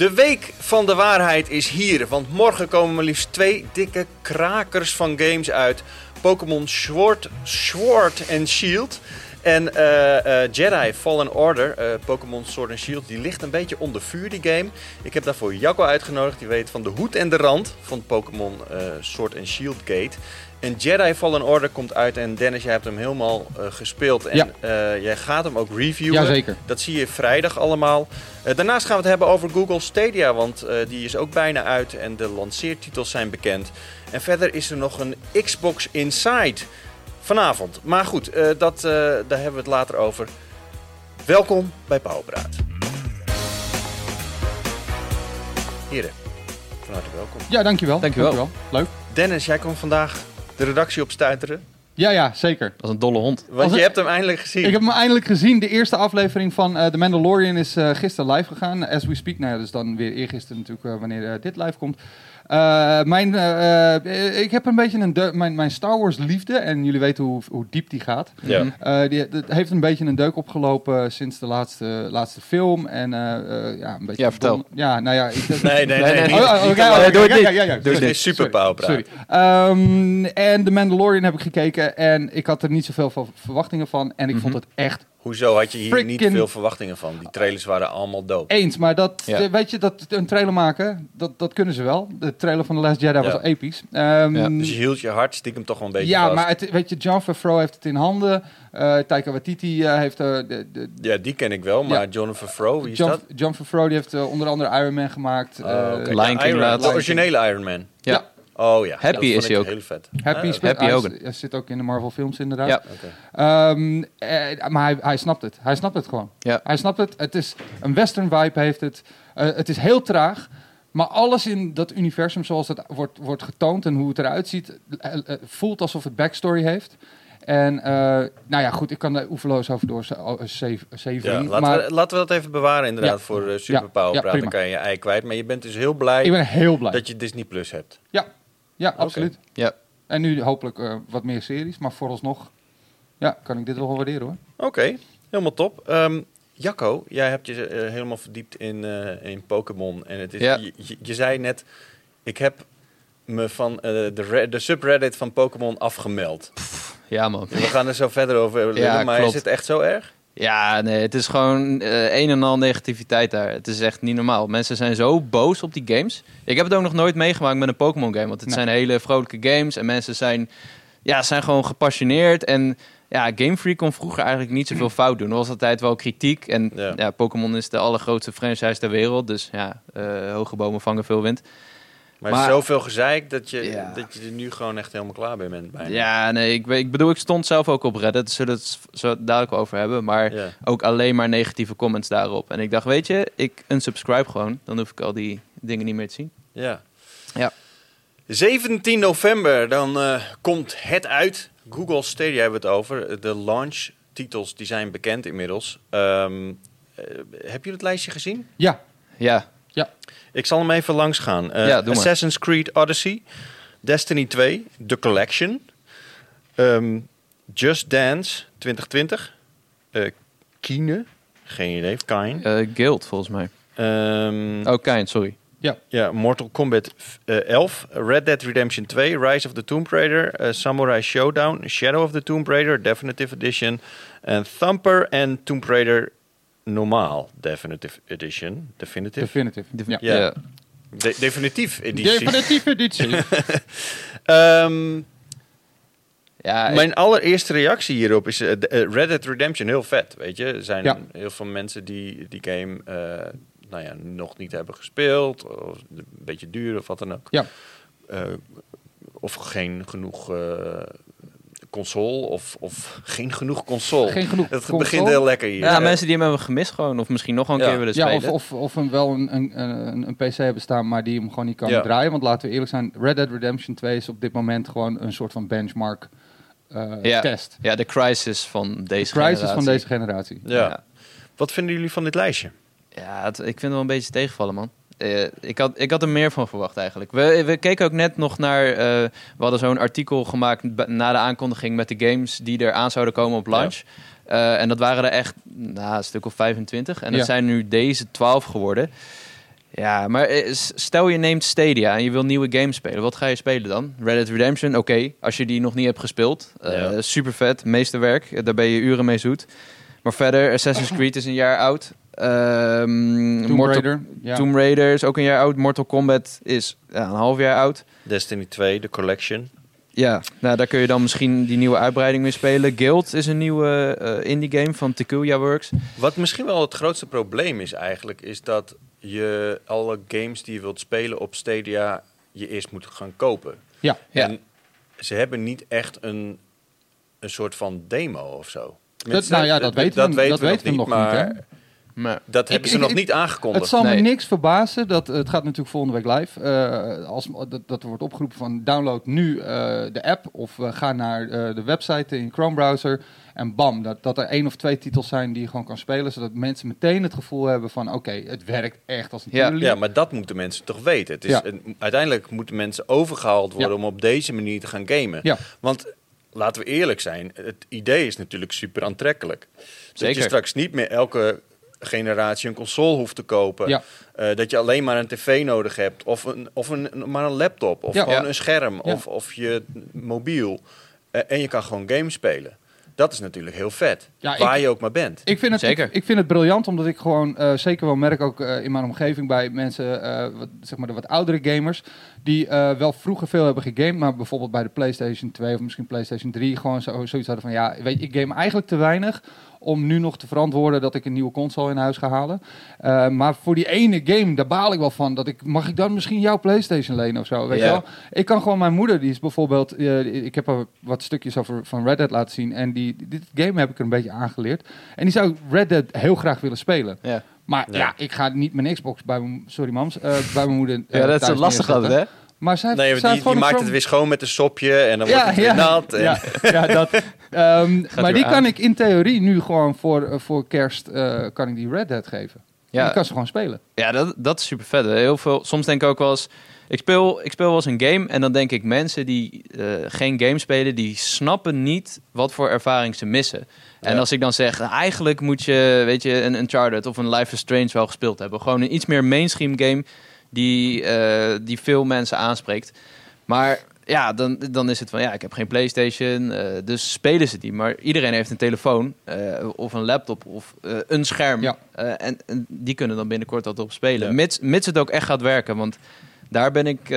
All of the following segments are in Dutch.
De week van de waarheid is hier, want morgen komen maar liefst twee dikke krakers van games uit. Pokémon Sword, Sword and Shield en eh, eh, Jedi Fallen Order, eh, Pokémon Sword and Shield, die ligt een beetje onder vuur, die game. Ik heb daarvoor Jacco uitgenodigd, die weet van de hoed en de rand van Pokémon Sword and Shield Gate. En Jedi Fallen Order komt uit en Dennis, jij hebt hem helemaal gespeeld en Ja. jij gaat hem ook reviewen. Jazeker. Dat zie je vrijdag allemaal. Eh, daarnaast gaan we het hebben over Google Stadia, want eh, die is ook bijna uit en de lanceertitels zijn bekend. En verder is er nog een Xbox Inside vanavond. Maar goed, eh, dat, eh, daar hebben we het later over. Welkom bij Pauwpraat. Heren, van harte welkom. Ja, dankjewel. Dankjewel. Leuk. Dennis, jij komt vandaag de redactie op stuiteren. Ja, ja, zeker. Dat is een dolle hond. Want Als je het- hebt hem eindelijk gezien. Ik heb hem eindelijk gezien. De eerste aflevering van eh The Mandalorian is eh, gisteren live gegaan. As we speak. Nou ja, dus dan weer eergisteren natuurlijk eh, wanneer dit live komt. Eh, mijn, eh, eh, ik heb een beetje een deuk- mijn, mijn Star Wars liefde. En jullie weten hoe, hoe diep die gaat. Ja. Eh, die dat heeft een beetje een deuk opgelopen sinds de laatste, laatste film. En eh, eh, ja, een beetje... Ja, vertel. Ja, nou ja. Ik, Nee, nee, nee. Oh, oh, lang. doe het niet. Doe het Sorry. Ehm, en The Mandalorian heb ik gekeken en ik had er niet zoveel van- verwachtingen van. En ik vond het echt Hoezo had je hier niet veel verwachtingen van? Die trailers waren allemaal dood. eens. Maar dat, Ja. eh, weet je, dat een trailer maken, dat, dat kunnen ze wel. De trailer van The Last Jedi was Ja. episch. Ehm, Ja, Dus je hield je hart stiekem toch wel een beetje ja, vast. maar het, weet je, John Favreau heeft het in handen. Eh Taika Waititi eh, heeft eh, de, de, Ja, die ken ik wel, maar Ja. Jonathan Favreau, wie is John, dat? John Favreau die heeft onder andere Iron Man gemaakt. Oh, eh, oké. Lion King Iron-. De originele Iron Man. Ja. Oh ja. Happy is hij ook. Heel vet. Happy, Ah, Happy is- hij zit ook in de Marvel films inderdaad. Ja. Ehm, eh, maar hij, hij snapt het. Hij snapt het gewoon. Ja. Hij snapt het. Het is een western vibe heeft het. Eh, het is heel traag. Maar alles in dat universum zoals het wordt, wordt getoond en hoe het eruit ziet, eh, voelt alsof het backstory heeft. En eh, nou ja, goed, ik kan er oeverloos over door zeven. Ja, laten, maar we, laten we dat even bewaren inderdaad Ja. voor uh, Superpower ja, praten. prima. Dan kan je je ei kwijt. Maar je bent dus heel blij ik ben heel blij. dat je Disney Plus hebt. Ja, ja absoluut. Ja. En nu hopelijk eh, wat meer series, maar vooralsnog ja, kan ik dit wel waarderen hoor. Oké, helemaal top. Ehm, Jacco, jij hebt je eh, helemaal verdiept in, eh, in Pokémon. En het is, Ja. je, je- je zei net, ik heb me van eh, de, de subreddit van Pokémon afgemeld. Ja, man. We gaan er zo verder over lullen, Ja, maar klopt. is het echt zo erg? Ja, nee, het is gewoon eh, een en al negativiteit daar. Het is echt niet normaal. Mensen zijn zo boos op die games. Ik heb het ook nog nooit meegemaakt met een Pokémon game. Want het Nee. zijn hele vrolijke games. En mensen zijn, ja, zijn gewoon gepassioneerd. En ja, Game Freak kon vroeger eigenlijk niet zoveel fout doen. Er was altijd wel kritiek. En Ja. ja, Pokémon is de allergrootste franchise ter wereld. Dus ja, eh, hoge bomen vangen veel wind. Maar, Maar- zoveel gezeik dat je, Ja. dat je er nu gewoon echt helemaal klaar mee bent. Bijna. Ja, nee, ik, weet- ik bedoel, ik stond zelf ook op Reddit. Zullen we het zo dadelijk over hebben. Maar Ja. ook alleen maar negatieve comments daarop. En ik dacht, weet je, ik unsubscribe gewoon. Dan hoef ik al die dingen niet meer te zien. Ja. Ja. 17 november, dan eh, komt het uit. Google Stadia hebben we het over. De launch titels die zijn bekend inmiddels. Ehm eh, heb je het lijstje gezien? Ja, Ja, Ik zal hem even langs gaan. Eh, Ja, doe maar. Assassin's Creed Odyssey, Destiny 2, The Collection, ehm, Just Dance 2020, eh Kine, geen idee, Kine. eh, Guild volgens mij. Ehm, Oh, Kind, sorry. Ja, Mortal Kombat eh, 11, Red Dead Redemption 2, Rise of the Tomb Raider, Samurai Showdown, Shadow of the Tomb Raider, Definitive Edition, en Thumper en Tomb Raider Normaal Definitive Edition. Definitive? definitive. Ja. Ja. Ja. De- definitief editie. Definitieve editie. Ehm, Ja, ik- mijn allereerste reactie hierop is eh, de- eh, Red Dead Redemption heel vet, weet je. Er zijn Ja. heel veel mensen die die game eh, nou ja, nog niet hebben gespeeld, of een beetje duur of wat dan ook. Ja. Eh, of geen genoeg eh, console, of, of geen genoeg console. Geen genoeg Het console. begint heel lekker hier. ja, mensen die hem hebben gemist gewoon. Of misschien nog een Ja. keer willen Ja, spelen. of, of, of een, wel een, een, een, een PC hebben staan, maar die hem gewoon niet kan Ja. draaien. Want laten we eerlijk zijn, Red Dead Redemption 2 is op dit moment gewoon een soort van benchmark eh, Ja. test. Ja, de crisis van De deze crisis generatie. van deze generatie. ja. Ja. Wat vinden jullie van dit lijstje? Ja, het- ik vind het wel een beetje tegenvallen, man. Eh, ik, had, ik had er meer van verwacht eigenlijk. We, we keken ook net nog naar... eh, we hadden zo'n artikel gemaakt na de aankondiging met de games die er aan zouden komen op launch. Eh, en dat waren er echt nou, een stuk of 25. En Ja. dat zijn nu deze 12 geworden. Ja, maar stel je neemt Stadia en je wil nieuwe games spelen. Wat ga je spelen dan? Red Dead Redemption, oké. Als je die nog niet hebt gespeeld. Ja. Super vet, meesterwerk. Daar ben je uren mee zoet. Maar verder, Assassin's Creed is een jaar oud. Ehm, Tomb Mortal- Raider. Ja. Tomb Raider is ook een jaar oud. Mortal Kombat is ja, een half jaar oud. Destiny 2, de collection. Ja, nou, daar kun je dan misschien die nieuwe uitbreiding mee spelen. Guild is een nieuwe eh, indie game van Tequila Works. Wat misschien wel het grootste probleem is eigenlijk, is dat je alle games die je wilt spelen op Stadia, je eerst moet gaan kopen. Ja. Ja. En ze hebben niet echt een, een soort van demo of zo. Dat, nou ja, dat weten we, dat weten we nog niet. maar hè? Maar, dat Ik- hebben ze ik- nog ik- niet aangekondigd. Het zal Nee. me niks verbazen. Dat, het gaat natuurlijk volgende week live. eh, als, dat, dat er wordt opgeroepen van download nu eh, de app. Of eh, ga naar eh, de website in Chrome browser. En bam, dat, dat er één of twee titels zijn die je gewoon kan spelen. Zodat mensen meteen het gevoel hebben van oké, het werkt echt als een Ja. Ja, maar dat moeten mensen toch weten. Het is Ja. een- uiteindelijk moeten mensen overgehaald worden Ja. om op deze manier te gaan gamen. Ja. Want laten we eerlijk zijn, het idee is natuurlijk super aantrekkelijk. Dat Zeker. je straks niet meer elke generatie een console hoeft te kopen. Ja. Eh, dat je alleen maar een tv nodig hebt. Of, een, of een, maar een laptop. Of Ja. gewoon Ja. een scherm. Ja. Of, of je mobiel. Eh, en je kan gewoon games spelen. Dat is natuurlijk heel vet. Ja, waar ik- je ook maar bent. Ik vind, het, Zeker. Ik, ik vind het briljant, omdat ik gewoon eh, zeker wel merk ook in mijn omgeving bij mensen, eh, wat, zeg maar de wat oudere gamers, die eh, wel vroeger veel hebben gegamed, maar bijvoorbeeld bij de PlayStation 2 of misschien PlayStation 3 gewoon zo, zoiets hadden van ja, weet ik game eigenlijk te weinig om nu nog te verantwoorden dat ik een nieuwe console in huis ga halen. Eh, maar voor die ene game, daar baal ik wel van. Dat ik, mag ik dan misschien jouw PlayStation lenen of zo? Weet wel? Ik kan gewoon mijn moeder, die is bijvoorbeeld, eh, ik heb haar wat stukjes over van Red Dead laten zien en die, dit game heb ik er een beetje aangeleerd. En die zou Red Dead heel graag willen spelen. ja. Maar Ja. ja, ik ga niet mijn Xbox bij mijn, sorry mams, eh, bij mijn moeder. ja, dat is lastig altijd, hè? Maar zij, Nee, zij die, maakt het weer schoon met een sopje. En dan wordt het weer nat. En, ja, ja, dat. Ehm, maar die aan. kan ik in theorie nu gewoon voor, eh, voor kerst eh, kan ik die Red Dead geven. Ja. Ja. Die kan ze gewoon spelen. Ja, dat, dat is super vet. hè. Heel veel, soms denk ik ook wel eens... Ik speel, ik speel wel eens een game en dan denk ik... mensen die eh, geen game spelen... die snappen niet wat voor ervaring ze missen. En Ja. als ik dan zeg... eigenlijk moet je weet je, een Uncharted of een Life is Strange wel gespeeld hebben. Gewoon een iets meer mainstream game... die, eh, die veel mensen aanspreekt. Maar ja, dan, dan is het van... ja, ik heb geen Playstation, eh, dus spelen ze die. Maar iedereen heeft een telefoon eh, of een laptop of een scherm. Ja. En, en die kunnen dan binnenkort dat op spelen. Ja. Mits, mits het ook echt gaat werken. Want daar ben ik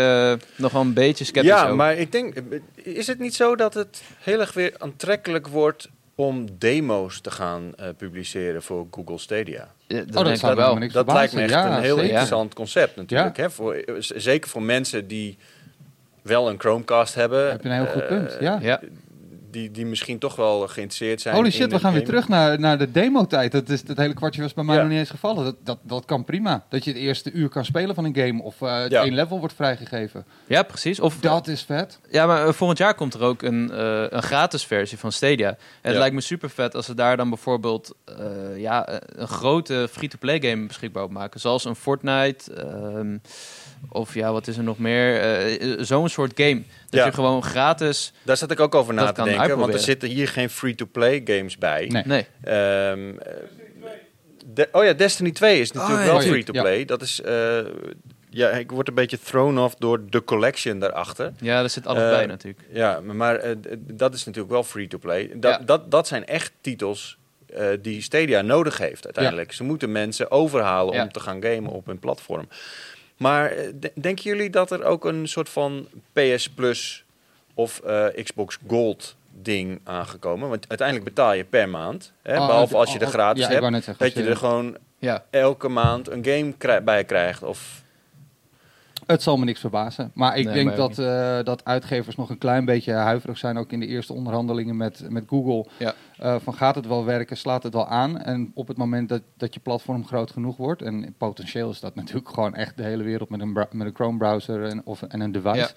nog wel een beetje sceptisch Ja, over. maar ik denk, is het niet zo dat het heel erg weer aantrekkelijk wordt om demo's te gaan publiceren voor Google Stadia? Ja, Oh, dat dat denk zou ik me wel. Dat lijkt me echt Ja, een heel zeker. interessant concept natuurlijk. Hè? Voor, eh, zeker voor mensen die wel een Chromecast hebben. Heb je een heel goed eh, punt, ja. Die, die misschien toch wel geïnteresseerd zijn. Holy in shit, we gaan weer terug naar, naar de demo-tijd. Dat, is, dat hele kwartje was bij mij Ja. nog niet eens gevallen. Dat, dat, dat kan prima. Dat je het eerste uur kan spelen van een game of eh het Ja. één level wordt vrijgegeven. Ja, precies. Of, Dat is vet. ja, maar eh, volgend jaar komt er ook een, eh, een gratis versie van Stadia. En het Ja. lijkt me super vet als ze daar dan bijvoorbeeld eh, ja, een grote free-to-play game beschikbaar op maken. Zoals een Fortnite. ehm, of ja, wat is er nog meer? Eh, eh, Zo'n soort game. Dat Ja. je gewoon gratis... Daar zat ik ook over na te denken. Want er zitten hier geen free-to-play games bij. Nee. Nee. Ehm, eh, de- oh ja, Destiny 2 is natuurlijk Oh, wel ja. free-to-play. Dat is... eh, ja, ik word een beetje thrown off door de collection daarachter. Ja, daar zit alles bij natuurlijk. Ja, maar- dat is natuurlijk wel free-to-play. Dat, Ja. dat, dat zijn echt titels eh, die Stadia nodig heeft uiteindelijk. Ze moeten mensen overhalen Ja. om te gaan gamen op hun platform. Maar eh, de- denken jullie dat er ook een soort van PS Plus of eh, Xbox Gold ding aangekomen? Want uiteindelijk betaal je per maand. Hè, Oh, behalve als je de oh, gratis ja, hebt. zeggen, dat je er gewoon Ja. elke maand een game krij- bij krijgt. Of, Het zal me niks verbazen. Maar ik Nee, denk dat, eh, dat uitgevers nog een klein beetje huiverig zijn. Ook in de eerste onderhandelingen met, met Google. Ja. Eh, van gaat het wel werken, slaat het wel aan. En op het moment dat, dat je platform groot genoeg wordt. En potentieel is dat natuurlijk gewoon echt de hele wereld met een, met een Chrome browser en, of, en een device.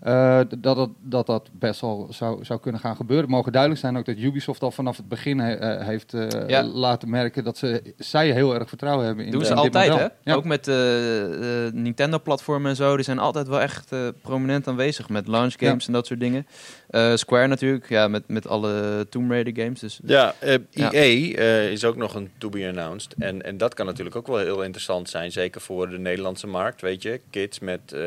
Eh, dat, dat, dat dat best wel zou, zou kunnen gaan gebeuren. Het mogen duidelijk zijn ook dat Ubisoft al vanaf het begin he- eh, heeft eh, Ja. laten merken dat ze, zij heel erg vertrouwen hebben in Doen ze altijd, hè? Ja. Ook met de Nintendo-platformen en zo. Die zijn altijd wel echt eh, prominent aanwezig met launch games en dat soort dingen. Eh, Square natuurlijk, ja, met, met alle Tomb Raider games. Dus Ja, eh, Ja. EA eh, is ook nog een to be announced. En, en dat kan natuurlijk ook wel heel interessant zijn. Zeker voor de Nederlandse markt, weet je. Kids met, eh,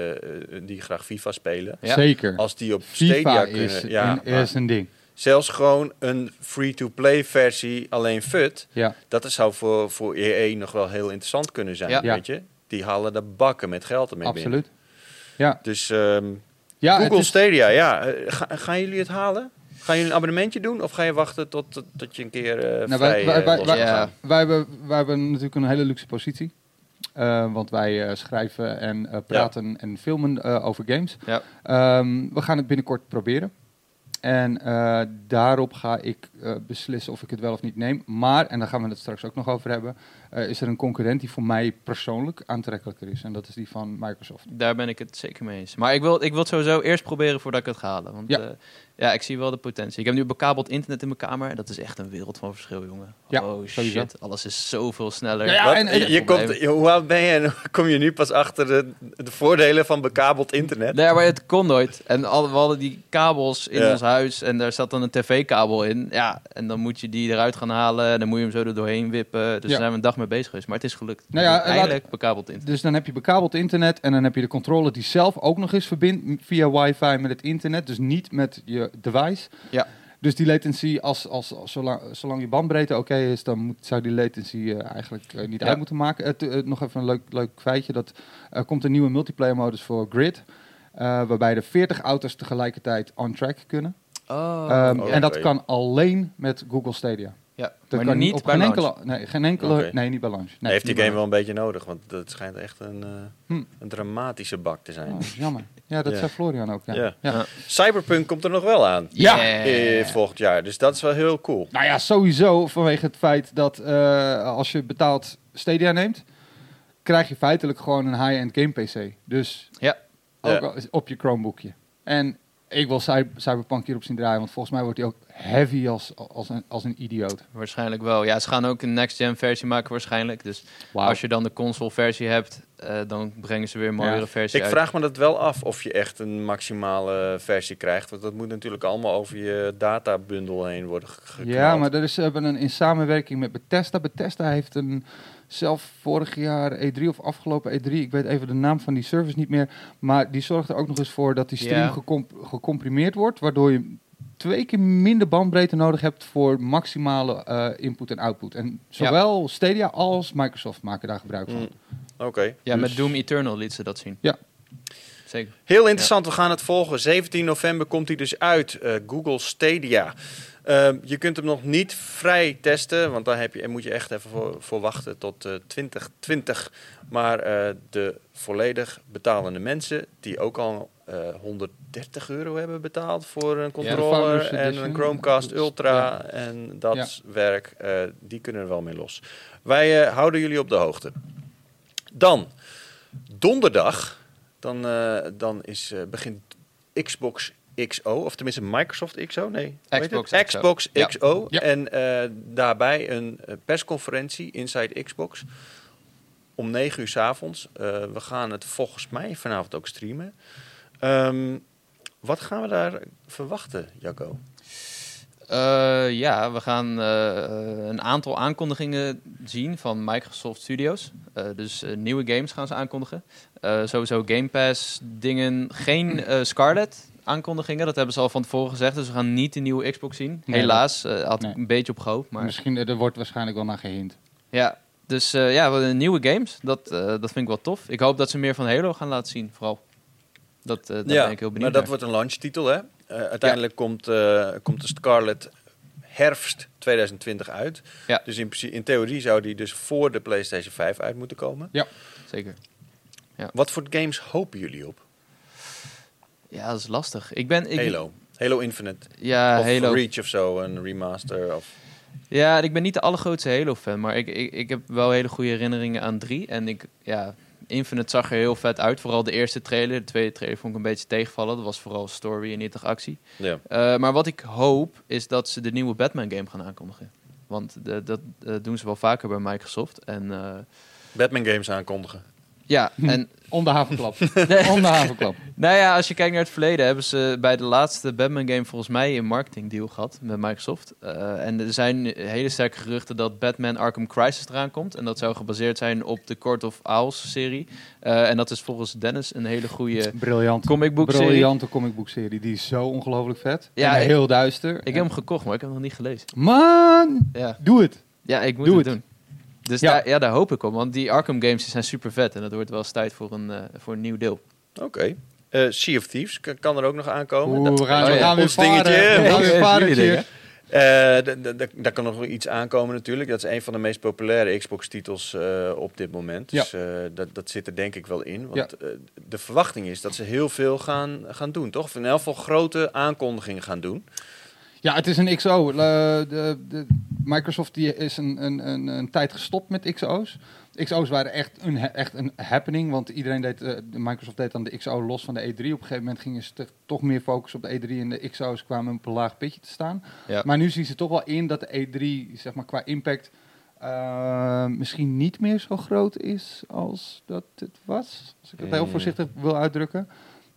die graag FIFA spelen. Ja. Zeker. Als die op FIFA Stadia is, kunnen... Ja, een, is een ding. zelfs gewoon een free-to-play versie, alleen FUT. Ja. Dat zou voor, voor EA nog wel heel interessant kunnen zijn, Ja. weet je. Die halen de bakken met geld ermee binnen. Absoluut. Ja, Dus ehm, ja Google Stadia, ja. eh, ga- gaan jullie het halen? Gaan jullie een abonnementje doen? Of ga je wachten tot, tot, tot je een keer eh Nou, vrij wij, wij, eh, wij, wij hebben, wij hebben natuurlijk een hele luxe positie. Eh, want wij eh, schrijven en eh, praten en filmen over games. Ja. Ehm, we gaan het binnenkort proberen. En daarop ga ik beslissen of ik het wel of niet neem. Maar, en daar gaan we het straks ook nog over hebben, eh, is er een concurrent die voor mij persoonlijk aantrekkelijker is. En dat is die van Microsoft. daar ben ik het zeker mee eens. Maar ik wil, ik wil het sowieso eerst proberen voordat ik het ga halen. Want Ja. ja. ja, ik zie wel de potentie. Ik heb nu bekabeld internet in mijn kamer. En dat is echt een wereld van verschil, jongen. Ja, oh sowieso. shit, alles is zoveel sneller. Ja, en- en- je, je komt, je- hoe oud ben je en kom je nu pas achter de, de voordelen van bekabeld internet? Nee, maar het kon nooit. En al, we hadden die kabels in Ja. ons huis en daar zat dan een tv-kabel in. Ja, en dan moet je die eruit gaan halen en dan moet je hem zo er doorheen wippen. Dus Ja. daar zijn we een dag mee bezig geweest. Maar het is gelukt. Nou ja, Dus laat- Eindelijk bekabeld internet. Dus dan heb je bekabeld internet en dan heb je de controller die zelf ook nog eens verbindt via wifi met het internet. Dus niet met je device. Ja. Dus die latency, als, als, als- zolang, zolang je bandbreedte oké is, dan moet, zou die latency eh, eigenlijk eh, niet Ja. uit moeten maken. Het, eh, nog even een leuk, leuk feitje. Dat er komt een nieuwe multiplayer modus voor Grid. waarbij er 40 auto's tegelijkertijd on track kunnen. Oh, Ehm. En dat kan alleen met Google Stadia. Ja. Dat maar kan niet op bij geen enkele, nee, geen enkele, nee, niet bij launch. Nee, heeft die game wel een beetje nodig, want dat schijnt echt een, eh, Hm. een dramatische bak te zijn. Oh, jammer. Ja, dat Ja. zei Florian ook. Ja. Ja. Ja. Cyberpunk komt er nog wel aan. Ja. eh, volgend jaar, dus dat is wel heel cool. Nou ja, sowieso vanwege het feit dat eh, als je betaald Stadia neemt, krijg je feitelijk gewoon een high-end game PC. Dus Ja. ook op je Chromebookje. En ik wil Cy- Cyberpunk hierop zien draaien, want volgens mij wordt hij ook heavy als, als, een, als een idioot. Waarschijnlijk wel. Ja, ze gaan ook een next-gen versie maken waarschijnlijk. Dus als je dan de console versie hebt, eh, dan brengen ze weer een mooiere Ja. versie Ik uit. vraag me dat wel af of je echt een maximale versie krijgt. Want dat moet natuurlijk allemaal over je databundel heen worden ge- geknald. Ja, maar er is, hebben een in samenwerking met Bethesda. Bethesda heeft een zelf vorig jaar E3 of afgelopen E3, ik weet even de naam van die service niet meer, maar die zorgt er ook nog eens voor dat die stream Ja. gecomp- gecomprimeerd wordt, waardoor je twee keer minder bandbreedte nodig hebt voor maximale eh, input en output. En zowel Stadia als Microsoft maken daar gebruik van. Mm, Oké. Ja, Dus- met Doom Eternal liet ze dat zien. Ja. Zeker. Heel interessant, we gaan het volgen. 17 november komt hij dus uit, eh, Google Stadia. Ehm, je kunt hem nog niet vrij testen, want daar heb je, moet je echt even voor, voor wachten tot eh 2020. Maar eh, de volledig betalende mensen, die ook al eh 130 euro hebben betaald voor een controller en een Chromecast Ultra Ja. en dat Ja. werk, eh, die kunnen er wel mee los. Wij eh, houden jullie op de hoogte. Dan, donderdag, dan, eh, dan is, eh, begint Xbox XO, of tenminste Microsoft XO, nee. Xbox? XO. Xbox. XO. Ja. En eh, daarbij een eh, persconferentie Inside Xbox om 9 uur s avonds. Eh, we gaan het volgens mij vanavond ook streamen. Ehm, wat gaan we daar verwachten, Jacco? Eh, ja, we gaan eh, een aantal aankondigingen zien van Microsoft Studios. Eh, dus nieuwe games gaan ze aankondigen. Eh, sowieso Game Pass dingen. Geen eh, Scarlet aankondigingen. Dat hebben ze al van tevoren gezegd. Dus we gaan niet de nieuwe Xbox zien. Nee, Helaas. eh had nee. ik een beetje op gehoopt. Maar Misschien, eh, er wordt waarschijnlijk wel naar gehint. ja, dus eh, ja, we- nieuwe games. Dat, eh, dat vind ik wel tof. Ik hoop dat ze meer van Halo gaan laten zien, vooral. Dat, eh daar ben ik heel benieuwd maar dat naar. wordt een launchtitel, hè? Eh, uiteindelijk komt, eh, komt de Scarlet herfst 2020 uit. Ja. Dus in, in theorie zou die dus voor de PlayStation 5 uit moeten komen. Zeker. Wat voor games hopen jullie op? Ja, dat is lastig. Ik ben... Ik, Halo. Halo Infinite. Ja, of Halo. Reach of zo, een remaster. Of... Ja, ik ben niet de allergrootste Halo-fan, maar ik, ik, ik heb wel hele goede herinneringen aan 3. En ik, ja, Infinite zag er heel vet uit. Vooral de eerste trailer. De tweede trailer vond ik een beetje tegenvallen. Dat was vooral story en niet echt actie. Ja. Eh, maar wat ik hoop, is dat ze de nieuwe Batman game gaan aankondigen. Want de, dat eh, doen ze wel vaker bij Microsoft. En eh, Batman games aankondigen. Ja, en Om de havenklap. Om de havenklap. Nou ja, als je kijkt naar het verleden, hebben ze bij de laatste Batman game volgens mij een marketingdeal gehad met Microsoft. Eh, en er zijn hele sterke geruchten dat Batman Arkham Crisis eraan komt. En dat zou gebaseerd zijn op de Court of Owls serie. Eh, en dat is volgens Dennis een hele goede Briljant. comic book serie. Briljante comicboekserie. Die is zo ongelooflijk vet. Ja, en ik- heel duister. Ik heb hem gekocht, maar ik heb hem nog niet gelezen. Man, Ja, doe het. ja ik moet Doe het, het. doen. Dus Ja. Daar, ja, daar hoop ik op. Want die Arkham games zijn super vet. En dat wordt wel eens tijd voor een, eh, voor een nieuw deel. Oké. Eh, sea of Thieves kan, kan er ook nog aankomen. Oeh, Dat- we gaan, oh we ja. gaan weer Ons dingetje. varen. We gaan weer Ja, varen. Eh, d- d- d- daar kan nog wel iets aankomen natuurlijk. Dat is een van de meest populaire Xbox-titels eh, op dit moment. Ja. Dus eh, dat, dat zit er denk ik wel in. Want eh, de verwachting is dat ze heel veel gaan, gaan doen, toch? Of in elk geval grote aankondigingen gaan doen. Ja, het is een XO. Eh, de, de, Microsoft die is een, een, een, een tijd gestopt met XO's. XO's waren echt een, echt een happening, want iedereen deed, eh, Microsoft deed dan de XO los van de E3. Op een gegeven moment gingen ze toch meer focussen op de E3 en de XO's kwamen op een laag pitje te staan. Ja. Maar nu zien ze toch wel in dat de E3, zeg maar, qua impact eh, misschien niet meer zo groot is als dat het was. Als ik het heel voorzichtig wil uitdrukken.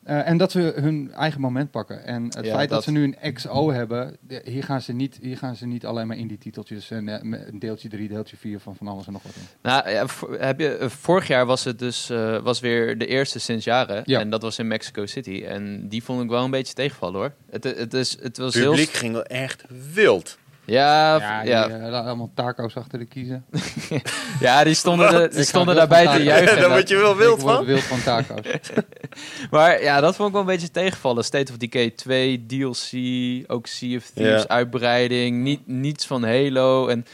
Eh, en dat ze hun eigen moment pakken. En het Ja, feit dat, dat- ze nu een XO hebben, de- hier gaan ze niet, hier gaan ze niet alleen maar in die titeltjes en eh, een deeltje 3, deeltje 4 van van alles en nog wat in. Nou, ja, heb je, eh, vorig jaar was het dus eh, was weer de eerste sinds jaren. Ja. En dat was in Mexico City. En die vond ik wel een beetje tegenvallen hoor. Het, het, is, het was heel... Publiek ging wel echt wild. Ja, ja, ja, die, ja. eh, allemaal taco's achter de kiezen. ja, die stonden, er- die stonden daarbij te juichen. Daar word je wel wild Ik van. wild van taco's. Maar ja, dat vond ik wel een beetje tegenvallen. State of Decay 2, DLC, ook Sea of Thieves, Ja. uitbreiding, niet, niets van Halo. En,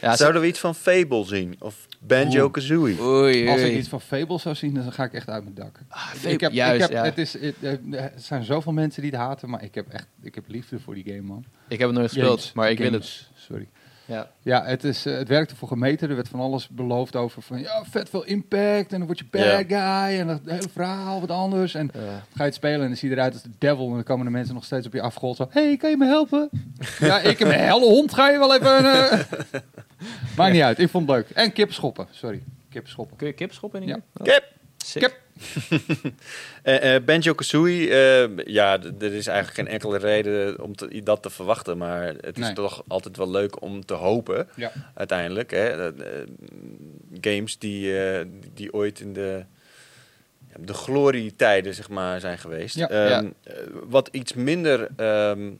ja, Zouden we iets van Fable zien? Of Banjo-Kazooie? Oei, Als ik oei. iets van Fable zou zien, dan ga ik echt uit mijn dak. Fable, ik heb, juist, ik heb, ja. het is, het, er zijn zoveel mensen die het haten, maar ik heb echt ik heb liefde voor die game, man. Ik heb het nooit gespeeld, Games. maar ik wil het. Games, Sorry. Ja. Ja, het, is, eh, het werkte voor gemeten. Er werd van alles beloofd over van ja, vet veel impact. En dan word je bad Ja. guy. En het hele verhaal wat anders. En ga je het spelen en dan zie je eruit als de devil. En dan komen de mensen nog steeds op je afgerold. Zo, hey, kan je me helpen? ja, ik heb een helle hond. Ga je wel even... eh Maakt niet uit. Ik vond het leuk. En kip schoppen. Sorry. Kip schoppen. kun je kip schoppen in Ja. Kip! Sick. Kip. Eh eh Banjo-Kazooie, eh, ja, er is eigenlijk geen enkele reden om te- dat te verwachten. Maar het is Nee. toch altijd wel leuk om te hopen, Ja. uiteindelijk. Hè. Games die, die- ooit in de, de glorietijden zeg maar, zijn geweest. Ja. Ehm, Ja. eh, wat iets minder ehm,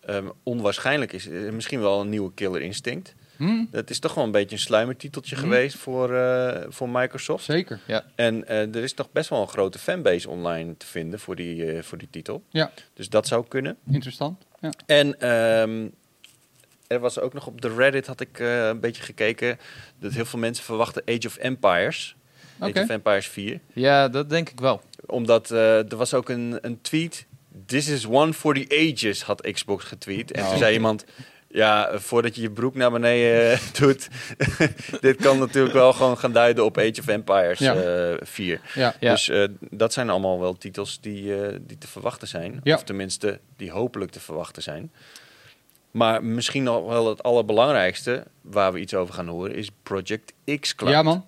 ehm, onwaarschijnlijk is misschien wel een nieuwe Killer Instinct. Hm? Dat is toch wel een beetje een sluimertiteltje Mhm. geweest voor, eh, voor Microsoft. Zeker. En eh, er is toch best wel een grote fanbase online te vinden voor die, eh, voor die titel. Ja. Dus dat zou kunnen. Interessant. Ja. En ehm, er was ook nog op de Reddit, had ik een beetje gekeken, dat heel veel mensen verwachten Age of Empires. Oké. Age of Empires 4. Ja, dat denk ik wel. Omdat er was ook een, een tweet, This is one for the ages, had Xbox getweet. En Oh. toen zei iemand, ja, voordat je je broek naar beneden eh, doet, dit kan natuurlijk wel gewoon gaan duiden op Age of Empires Ja. eh 4. Ja. Ja. Dus eh, dat zijn allemaal wel titels die, eh, die te verwachten zijn. Ja. Of tenminste, die hopelijk te verwachten zijn. Maar misschien nog wel het allerbelangrijkste, waar we iets over gaan horen, is Project X Cloud. ja, man.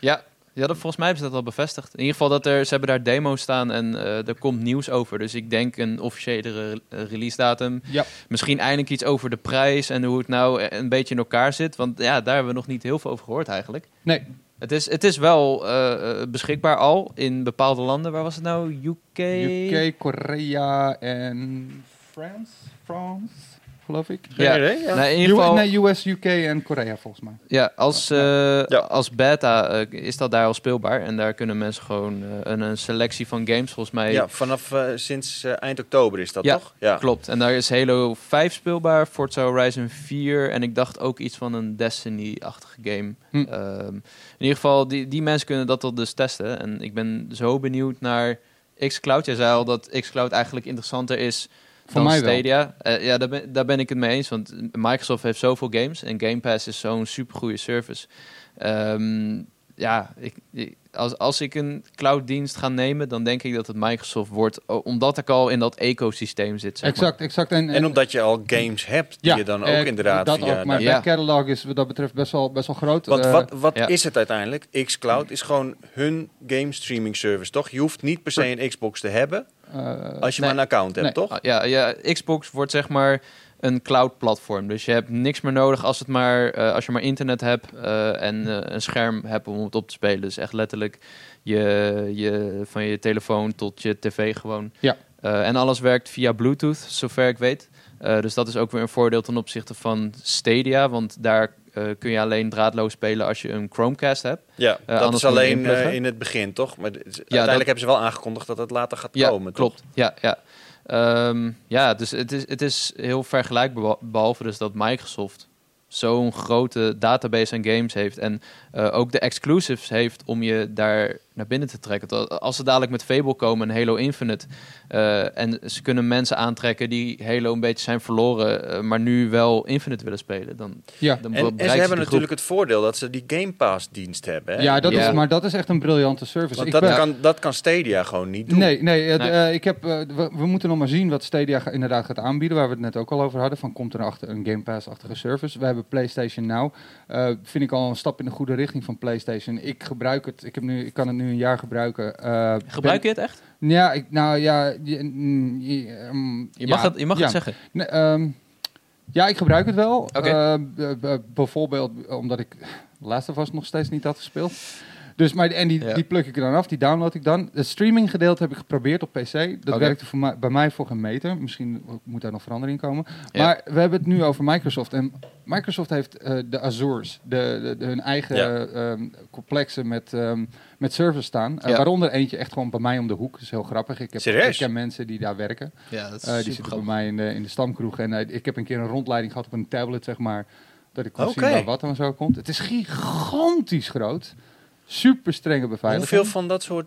Ja, ja dat, volgens mij hebben ze dat al bevestigd. In ieder geval dat er, ze hebben daar demo's staan en eh, er komt nieuws over. Dus ik denk een officiële re- eh, release datum. Ja. Misschien eindelijk iets over de prijs en hoe het nou eh, een beetje in elkaar zit. Want ja, daar hebben we nog niet heel veel over gehoord eigenlijk. Nee. Het is, het is wel beschikbaar al in bepaalde landen. Waar was het nou? UK? UK, Korea en France. France, geloof ik. Geen Ja. idee, ja. Nou, in ieder geval, nee, US, UK en Korea volgens mij. ja, als, eh, Ja. als beta eh, is dat daar al speelbaar. En daar kunnen mensen gewoon eh, een, een selectie van games volgens mij Ja, vanaf sinds eind oktober is dat Ja, toch? Ja, Klopt. En daar is Halo 5 speelbaar, Forza Horizon 4 en ik dacht ook iets van een Destiny-achtige game. Hm. Ehm, in ieder geval, die, die mensen kunnen dat al dus testen. En ik ben zo benieuwd naar xCloud. Jij zei al dat xCloud eigenlijk interessanter is Voor mij wel. Stadia. Eh, ja, daar ben, daar ben ik het mee eens, want Microsoft heeft zoveel games en Game Pass is zo'n supergoeie service. Ehm, ja, ik, ik- als, als ik een clouddienst ga nemen, dan denk ik dat het Microsoft wordt, omdat ik al in dat ecosysteem zit. Zeg Exact, exact. En, En omdat je al games hebt die je dan ook eh, inderdaad dat via... ook, maar Ja. back catalog is wat dat betreft best wel, best wel groot. Want Eh, wat, wat ja. is het uiteindelijk? xCloud is gewoon hun game streaming service, toch? Je hoeft niet per se een Xbox te hebben eh, als je Nee. maar een account hebt, Nee. toch? Ja, ja, Xbox wordt zeg maar een cloud platform. Dus je hebt niks meer nodig als, het maar, eh, als je maar internet hebt eh, en eh, een scherm hebt om het op te spelen. Dus echt letterlijk je, je, van je telefoon tot je tv gewoon. Ja. Eh, en alles werkt via Bluetooth, zover ik weet. Eh, dus dat is ook weer een voordeel ten opzichte van Stadia. Want daar eh, kun je alleen draadloos spelen als je een Chromecast hebt. Ja, dat anders is alleen in het begin, toch? Maar d- uiteindelijk dat- hebben ze wel aangekondigd dat het later gaat Ja, komen, toch? klopt. Ja, ja. Ehm, ja, dus het is, het is heel vergelijkbaar, beha- behalve dus dat Microsoft zo'n grote database aan games heeft en eh, ook de exclusives heeft om je daar naar binnen te trekken. Tot- Als ze dadelijk met Fable komen en Halo Infinite eh, en ze kunnen mensen aantrekken die Halo een beetje zijn verloren, eh, maar nu wel Infinite willen spelen, dan, ja. dan En, en ze hebben natuurlijk het voordeel dat ze die Game Pass dienst hebben. Hè? ja, dat Ja. Is, maar dat is echt een briljante service. Want Ik dat, ben- kan, dat kan Stadia gewoon niet doen. Nee, nee, het, Nee. eh, ik heb, we, we moeten nog maar zien wat Stadia ga- inderdaad gaat aanbieden, waar we het net ook al over hadden. Van komt er achter een Game Pass-achtige service? We hebben PlayStation Now. Eh, vind ik al een stap in de goede richting van PlayStation. Ik gebruik het, ik, heb nu, ik kan het nu een jaar gebruiken. Eh, Gebruik je het echt? ja, ik, nou ja. Je, mm, je, ehm, mag, ja, het, je mag ja. het zeggen. Nee, ehm, ja, ik gebruik het wel. Oké. Eh, bijvoorbeeld omdat ik Last of Us nog steeds niet had gespeeld. Dus, maar, en die, Ja. die pluk ik er dan af, die download ik dan. Het streaming gedeelte heb ik geprobeerd op PC. Dat werkte voor mij, bij mij voor geen meter. Misschien moet daar nog verandering komen. Ja. Maar we hebben het nu over Microsoft. En Microsoft heeft eh, de Azures, de, de, de- hun eigen Ja. ehm, complexen met, ehm, met servers staan. Eh, Ja. Waaronder eentje echt gewoon bij mij om de hoek. Dat is heel grappig. Ik, heb, Serieus? ik ken mensen die daar werken. Ja, dat Eh, die zitten bij mij in de, in de stamkroeg. En ik heb een keer een rondleiding gehad op een tablet, zeg maar. Dat ik kon zien waar wat en zo komt. Het is gigantisch groot. Super strenge beveiliging. Hoeveel van dat soort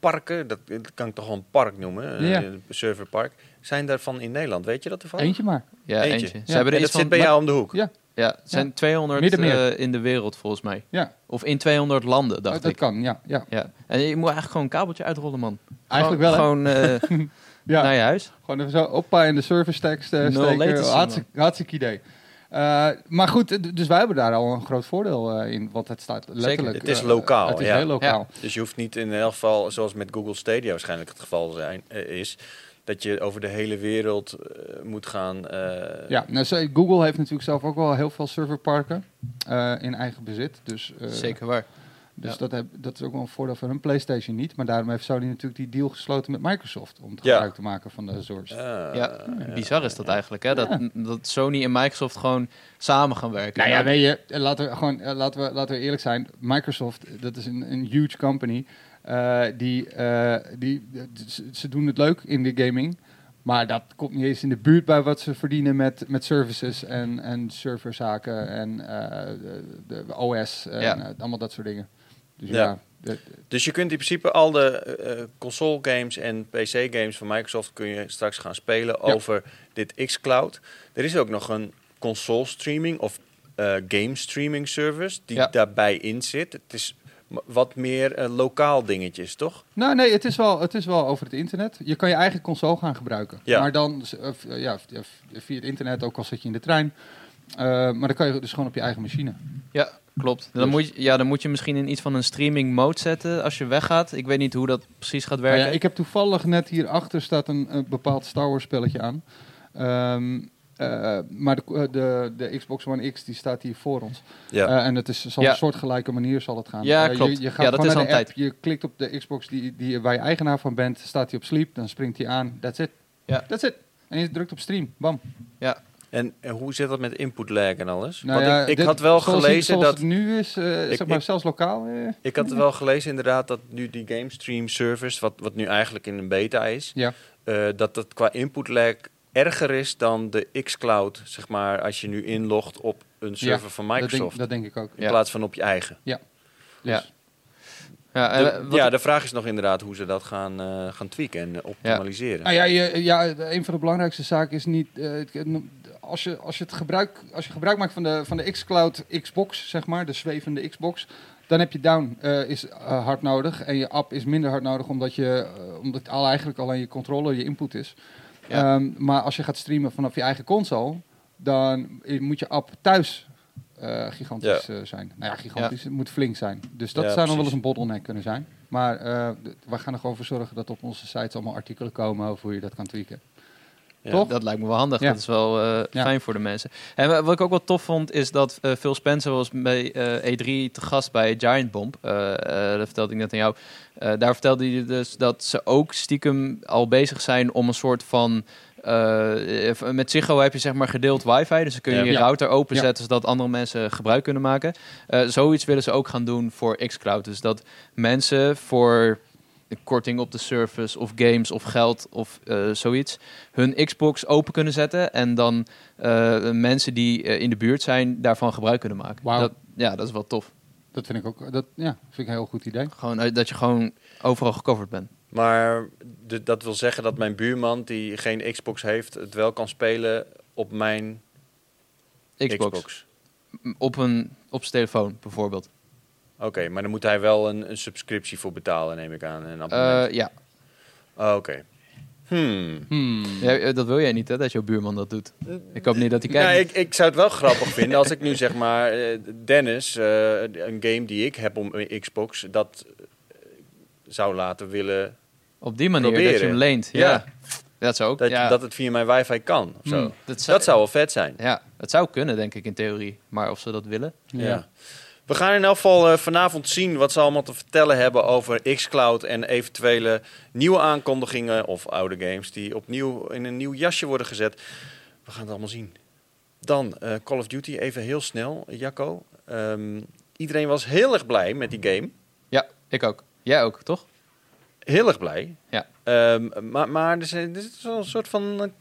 parken, dat, dat kan ik toch gewoon een park noemen, eh, Ja. een serverpark, zijn daarvan in Nederland? Weet je dat ervan? Eentje maar. Ja, Eentje. eentje. Ze Ja. hebben En er dat van... zit bij jou om de hoek? Ja, Ja, het zijn 200 Middenmeer. eh, in de wereld volgens mij. ja Of in 200 landen, dacht Oh, dat ik. kan. Ja, ja. Ja. En je moet eigenlijk gewoon een kabeltje uitrollen, man. Eigenlijk wel, hè? Gewoon eh, ja. naar je huis. Gewoon even zo oppa in de service tekst eh, steken. latency, hartstikke, hartstikke idee. Eh, maar goed, dus wij hebben daar al een groot voordeel eh, in. Want het staat letterlijk... Het is eh, lokaal, Het is ja. heel lokaal. Dus je hoeft niet in elk geval, zoals met Google Stadia waarschijnlijk het geval zijn, is, dat je over de hele wereld eh, moet gaan. eh, Ja, nou, Google heeft natuurlijk zelf ook wel heel veel serverparken eh, in eigen bezit. Dus, eh, Zeker waar. Dus Ja. dat, heb, dat is ook wel een voordeel van hun PlayStation niet. Maar daarom heeft Sony natuurlijk die deal gesloten met Microsoft. Om Ja. gebruik te maken van de Azure. ah, Ja, bizar is dat eigenlijk, hè? Dat, Ja. dat Sony en Microsoft gewoon samen gaan werken. Nou ja, weet je, eh, laten we, gewoon, eh, laten we, laten we eerlijk zijn. Microsoft, dat is een, een huge company. Eh, die, eh, die, eh, ze- doen het leuk in de gaming. Maar dat komt niet eens in de buurt bij wat ze verdienen met, met services en, en serverzaken en eh, de, de OS en Ja. eh, allemaal dat soort dingen. Dus Ja. ja, de- Dus je kunt in principe al de eh, console games en PC games van Microsoft kun je straks gaan spelen Ja. over dit xCloud. Er is ook nog een console streaming of eh, game streaming service die Ja. daarbij in zit. Het is wat meer lokaal dingetjes, toch? Nou, nee, het is, wel, het is wel over het internet. Je kan je eigen console gaan gebruiken. Ja. Maar dan eh, ja, via het internet, ook al zit je in de trein. Eh, maar dan kan je dus gewoon op je eigen machine. Ja, klopt. Dan, Dus- moet je, ja, dan moet je misschien in iets van een streaming mode zetten als je weggaat. Ik weet niet hoe dat precies gaat Nou werken. ja, ik heb toevallig net hierachter staat een, een bepaald Star Wars spelletje aan. Ehm, eh, maar de, de, de Xbox One X die staat hier voor ons. Ja. Eh, en het is zal Ja. een soortgelijke manier zal het gaan. Ja, Eh, klopt. Je, je gaat Ja, dat gewoon is naar al de een app, Je klikt op de Xbox die, die, waar je eigenaar van bent. Staat hij op sleep, dan springt hij aan. That's it. Ja. That's it. En je drukt op stream. Bam. En, en hoe zit dat met input lag en alles? Nou Want ja, ik, ik dit- had wel zoals gelezen zoals dat het nu is, Ik- zeg maar ik- zelfs lokaal. eh, ik had wel gelezen inderdaad dat nu die game stream service, wat, wat nu eigenlijk in een beta is, ja. eh, dat dat qua input lag erger is dan de xCloud, zeg maar, als je nu inlogt op een server van Dat Microsoft. denk, dat denk ik ook. in Ja. plaats van op je eigen. Ja. Dus- ja, De- en, eh, wat- ja, de vraag is nog inderdaad hoe ze dat gaan, gaan tweaken en optimaliseren. Nou ja, je, ja, een van de belangrijkste zaken is niet. Als, je, als, je het gebruik, als je gebruik maakt van de, van de xCloud Xbox, zeg maar, de zwevende Xbox, Dan heb je down eh, is eh, hard nodig en je app is minder hard nodig omdat, je, eh, omdat al eigenlijk alleen je controller je input is. Ja. Ehm, maar als je gaat streamen vanaf je eigen console, dan moet je app thuis gigantisch zijn. Nou ja, gigantisch. Het moet flink zijn. Dus dat zou nog wel eens een bottleneck kunnen zijn. Maar we gaan er gewoon voor zorgen dat op onze sites allemaal artikelen komen over hoe je dat kan tweaken. Ja. Toch? Dat lijkt me wel handig. Ja. Dat is wel eh, Ja. fijn voor de mensen. En wa- wat ik ook wel tof vond, is dat eh, Phil Spencer was bij eh, E3 te gast bij Giant Bomb. Dat vertelde ik net aan jou. Daar vertelde hij dus dat ze ook stiekem al bezig zijn om een soort van... met Ziggo heb je zeg maar gedeeld wifi. Dus dan kun je je router openzetten zodat andere mensen gebruik kunnen maken. Zoiets willen ze ook gaan doen voor xCloud. Dus dat mensen voor een korting op de service of games of geld of eh, zoiets hun Xbox open kunnen zetten en dan eh, mensen die eh, in de buurt zijn daarvan gebruik kunnen maken. Dat, ja, dat is wel tof. Dat vind ik ook dat, ja, vind ik een heel goed idee. Gewoon dat je gewoon overal gecoverd bent. Maar de- dat wil zeggen dat mijn buurman die geen Xbox heeft, het wel kan spelen op mijn Xbox, op een op zijn telefoon bijvoorbeeld. Oké, maar dan moet hij wel een, een subscriptie voor betalen, neem ik aan. Een abonnement. Eh, ja. Oh, Oké. Hmm. Hmm. ja, eh, dat wil jij niet hè, dat jouw buurman dat doet. Ik hoop niet dat hij kijkt. Nou, ik, ik zou het wel grappig vinden als ik nu zeg maar eh, Dennis, eh, een game die ik heb op mijn Xbox, dat eh, zou laten willen Op die manier dat je hem leent. Ja. Ja. Dat zou ook. dat, ja. dat het via mijn wifi kan. Of zo. Hmm. dat, zou, Dat zou wel vet zijn. Ja, het zou kunnen denk ik in theorie. Maar of ze dat willen? Ja. We gaan in elk geval eh, vanavond zien wat ze allemaal te vertellen hebben over xCloud en eventuele nieuwe aankondigingen of oude games die opnieuw in een nieuw jasje worden gezet. We gaan het allemaal zien. Dan eh, Call of Duty, even heel snel, Jacco. Ehm, iedereen was heel erg blij met die game. Ja, ik ook. Jij ook, toch? Heel erg blij. Ja. Ehm, maar, maar er, er is wel een soort van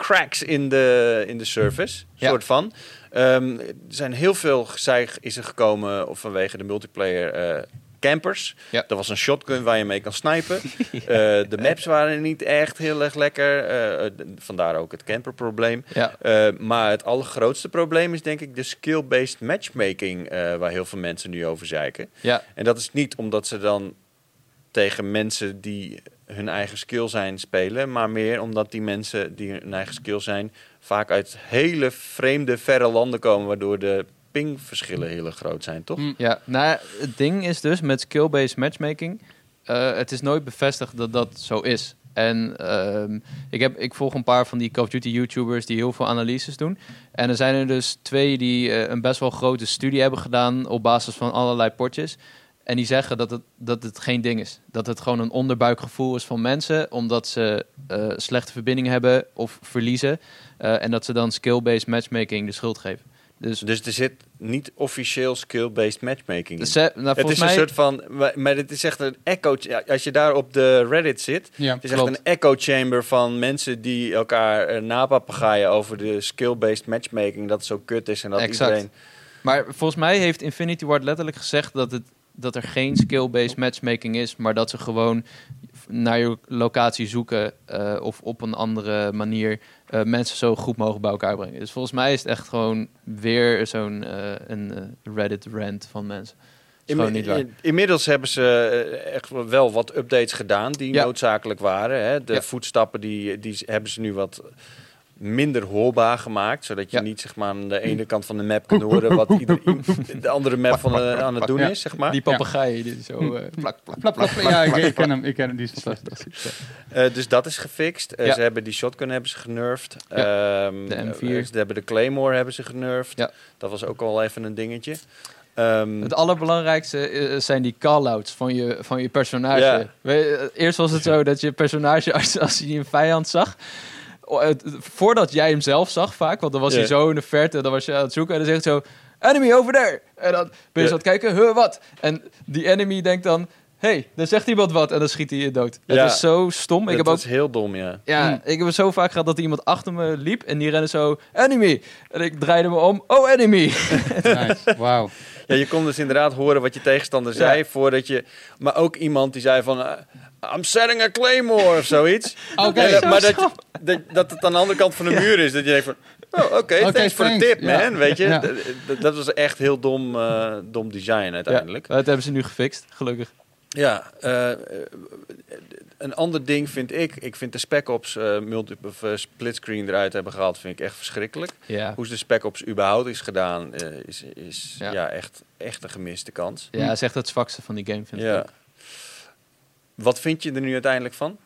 cracks in de, in de service. Ja. soort van. Ehm, er zijn heel veel gezeig is er gekomen of vanwege de multiplayer eh, campers. Ja. Er was een shotgun waar je mee kan snipen. Eh, de maps waren niet echt heel erg lekker. eh, vandaar ook het camperprobleem. Ja. Maar het allergrootste probleem is denk ik de skill-based matchmaking... waar heel veel mensen nu over zeiken. Ja, En dat is niet omdat ze dan tegen mensen die hun eigen skill zijn spelen, maar meer omdat die mensen die hun eigen skill zijn vaak uit hele vreemde, verre landen komen, waardoor de pingverschillen heel groot zijn, toch? Mm. Ja, nou, het ding is dus met skill-based matchmaking, eh, het is nooit bevestigd dat dat zo is. En ehm, ik, heb, ik volg een paar van die Call of Duty YouTubers die heel veel analyses doen. En er zijn er dus twee die eh, een best wel grote studie hebben gedaan op basis van allerlei potjes. En die zeggen dat het, dat het geen ding is. Dat het gewoon een onderbuikgevoel is van mensen, omdat ze eh, slechte verbindingen hebben of verliezen. Eh, en dat ze dan skill-based matchmaking de schuld geven. Dus, Dus er zit niet officieel skill-based matchmaking in. dus ze- nou, het is een soort van, maar- het is echt een echo. Als je daar op de Reddit zit, Ja. het is echt een echo chamber van mensen die elkaar napapagaaien over de skill-based matchmaking. Dat het zo kut is en dat Exact. iedereen. Maar volgens mij heeft Infinity Ward letterlijk gezegd dat, het, dat er geen skill-based matchmaking is, maar dat ze gewoon naar je locatie zoeken eh, of op een andere manier eh, mensen zo goed mogelijk bij elkaar brengen. Dus volgens mij is het echt gewoon weer zo'n eh, een eh, Reddit-rant van mensen. In- inmiddels hebben ze echt wel wat updates gedaan die Ja. noodzakelijk waren. Hè. De Ja. voetstappen die, die hebben ze nu wat minder hoorbaar gemaakt. Zodat je Ja. niet zeg maar, aan de ene kant van de map kunt horen wat ieder, de andere map van, aan het doen Ja. is. Zeg maar. Die papegaaien die zo eh, plak, plak, Plap, plap, ja, ik, ik ken hem, ik ken hem, die is fantastisch. Eh, dus dat is gefixt. Eh, Ja. Ze hebben die shotgun hebben ze genervd. Ehm, de M4. eh, ze hebben de Claymore hebben ze genervd. Ja. Dat was ook al even een dingetje. Ehm, Het allerbelangrijkste zijn die call-outs van je, van je personage. Je, eh, eerst was het zo dat je personage, als, als hij een vijand zag... oh, het- voordat jij hem zelf zag vaak, want dan was hij zo in de verte... dan was je aan het zoeken en dan zegt hij zo... Enemy over there! En dan ben je zo Ja. aan het kijken, huh, wat? En die enemy denkt dan... hey, dan zegt iemand wat en dan schiet hij je dood. Ja. Het is zo stom. Ik dat heb ook is heel dom, ja. ja, Hmm. ik heb het zo vaak gehad dat iemand achter me liep en die rende zo, enemy. En ik draaide me om, oh enemy. Nice, wauw. Ja, je kon dus inderdaad horen wat je tegenstander zei Ja. voordat je... Maar ook iemand die zei van... I'm setting a claymore of zoiets. Oké. Maar dat, dat, dat het aan de andere kant van de muur is. Dat je denkt van... Oh, oké, Oké, thanks voor de tip, Ja. man. Weet je, Ja. dat was echt heel dom, eh, dom design uiteindelijk. Ja, dat hebben ze nu gefixt, gelukkig. Ja, eh, een ander ding vind ik, ik vind de Spec Ops multi of, eh, splitscreen eruit hebben gehaald, vind ik echt verschrikkelijk. Ja. Hoe ze de Spec Ops überhaupt is gedaan, is, is ja. Ja. echt, echt een gemiste kans. ja, dat is echt het zwakste van die game, vind ik. Ja. Wat vind je er nu uiteindelijk van?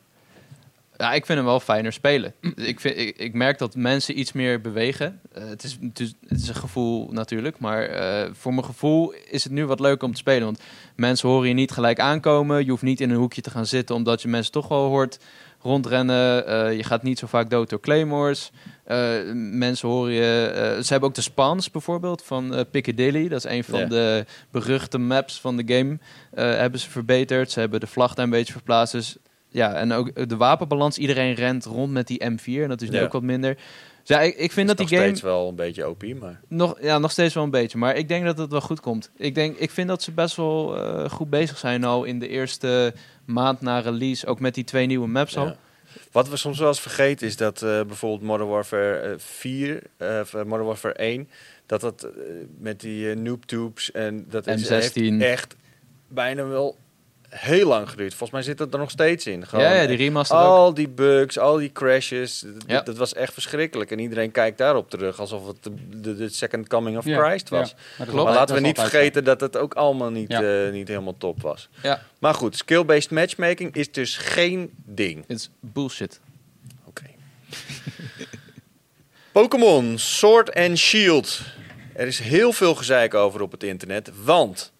Ja, ik vind hem wel fijner spelen. Ik, vind, ik, merk dat mensen iets meer bewegen. Eh, het, is, het, is, het is een gevoel natuurlijk, maar eh, voor mijn gevoel is het nu wat leuker om te spelen. Want mensen horen je niet gelijk aankomen. Je hoeft niet in een hoekje te gaan zitten, omdat je mensen toch wel hoort rondrennen. Eh, je gaat niet zo vaak dood door claymores. Eh, mensen horen je... eh, ze hebben ook de spawns bijvoorbeeld van eh, Piccadilly. Dat is een van de beruchte maps van de game. Hebben ze verbeterd. Ze hebben de vlag daar een beetje verplaatst. Dus ja, en ook de wapenbalans. Iedereen rent rond met die M4. En dat is nu ook wat minder. Dus ja, ik, ik vind dat die nog game steeds wel een beetje OP, maar... nog, ja, nog steeds wel een beetje. Maar ik denk dat het wel goed komt. Ik, denk, ik vind dat ze best wel goed bezig zijn al in de eerste maand na release. Ook met die twee nieuwe maps al. Wat we soms wel eens vergeten is dat eh, bijvoorbeeld Modern Warfare eh, 4, eh, of, eh, Modern Warfare 1, dat dat eh, met die eh, noob tubes en dat is, M16. heeft echt bijna wel heel lang geduurd. Volgens mij zit dat er nog steeds in. Gewoon, ja, ja, die remaster ook. al die bugs, al die crashes, Ja. dat was echt verschrikkelijk. En iedereen kijkt daarop terug alsof het de, de, de second coming of Ja, Christ was. ja. Maar Klopt. Laten we niet vergeten dat het ook allemaal niet, Ja. eh, niet helemaal top was. Ja, Maar goed, skill-based matchmaking is dus geen ding. het is bullshit. Oké. Pokémon Sword and Shield. Er is heel veel gezeik over op het internet, want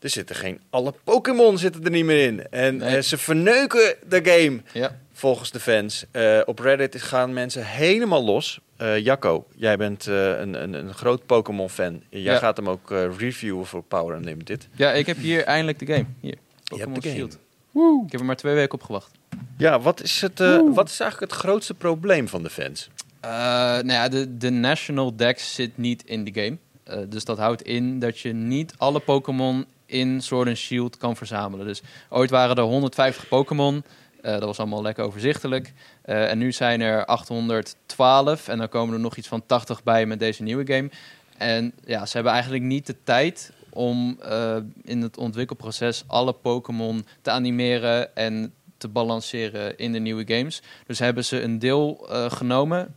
er zitten geen alle Pokémon zitten er niet meer in en Nee. eh, ze verneuken de game Ja. volgens de fans. Eh, op Reddit gaan mensen helemaal los. Eh Jacco, jij bent eh, een, een, een groot Pokémon fan. Jij Ja. gaat hem ook eh, reviewen voor Power Unlimited. ja, ik heb hier eindelijk de game. Hier, Je Pokémon hebt de game. Shield. Woe. Ik heb er maar twee weken op gewacht. Ja, wat is, het, eh, wat is eigenlijk het grootste probleem van de fans? Eh, nou ja, de, de National Dex zit niet in de game. Eh, dus dat houdt in dat je niet alle Pokémon in Sword and Shield kan verzamelen. Dus ooit waren er 150 Pokémon. Eh, dat was allemaal lekker overzichtelijk. Eh, en nu zijn er 812. En dan komen er nog iets van 80 bij met deze nieuwe game. En ja, ze hebben eigenlijk niet de tijd om eh, in het ontwikkelproces alle Pokémon te animeren en te balanceren in de nieuwe games. Dus hebben ze een deel genomen,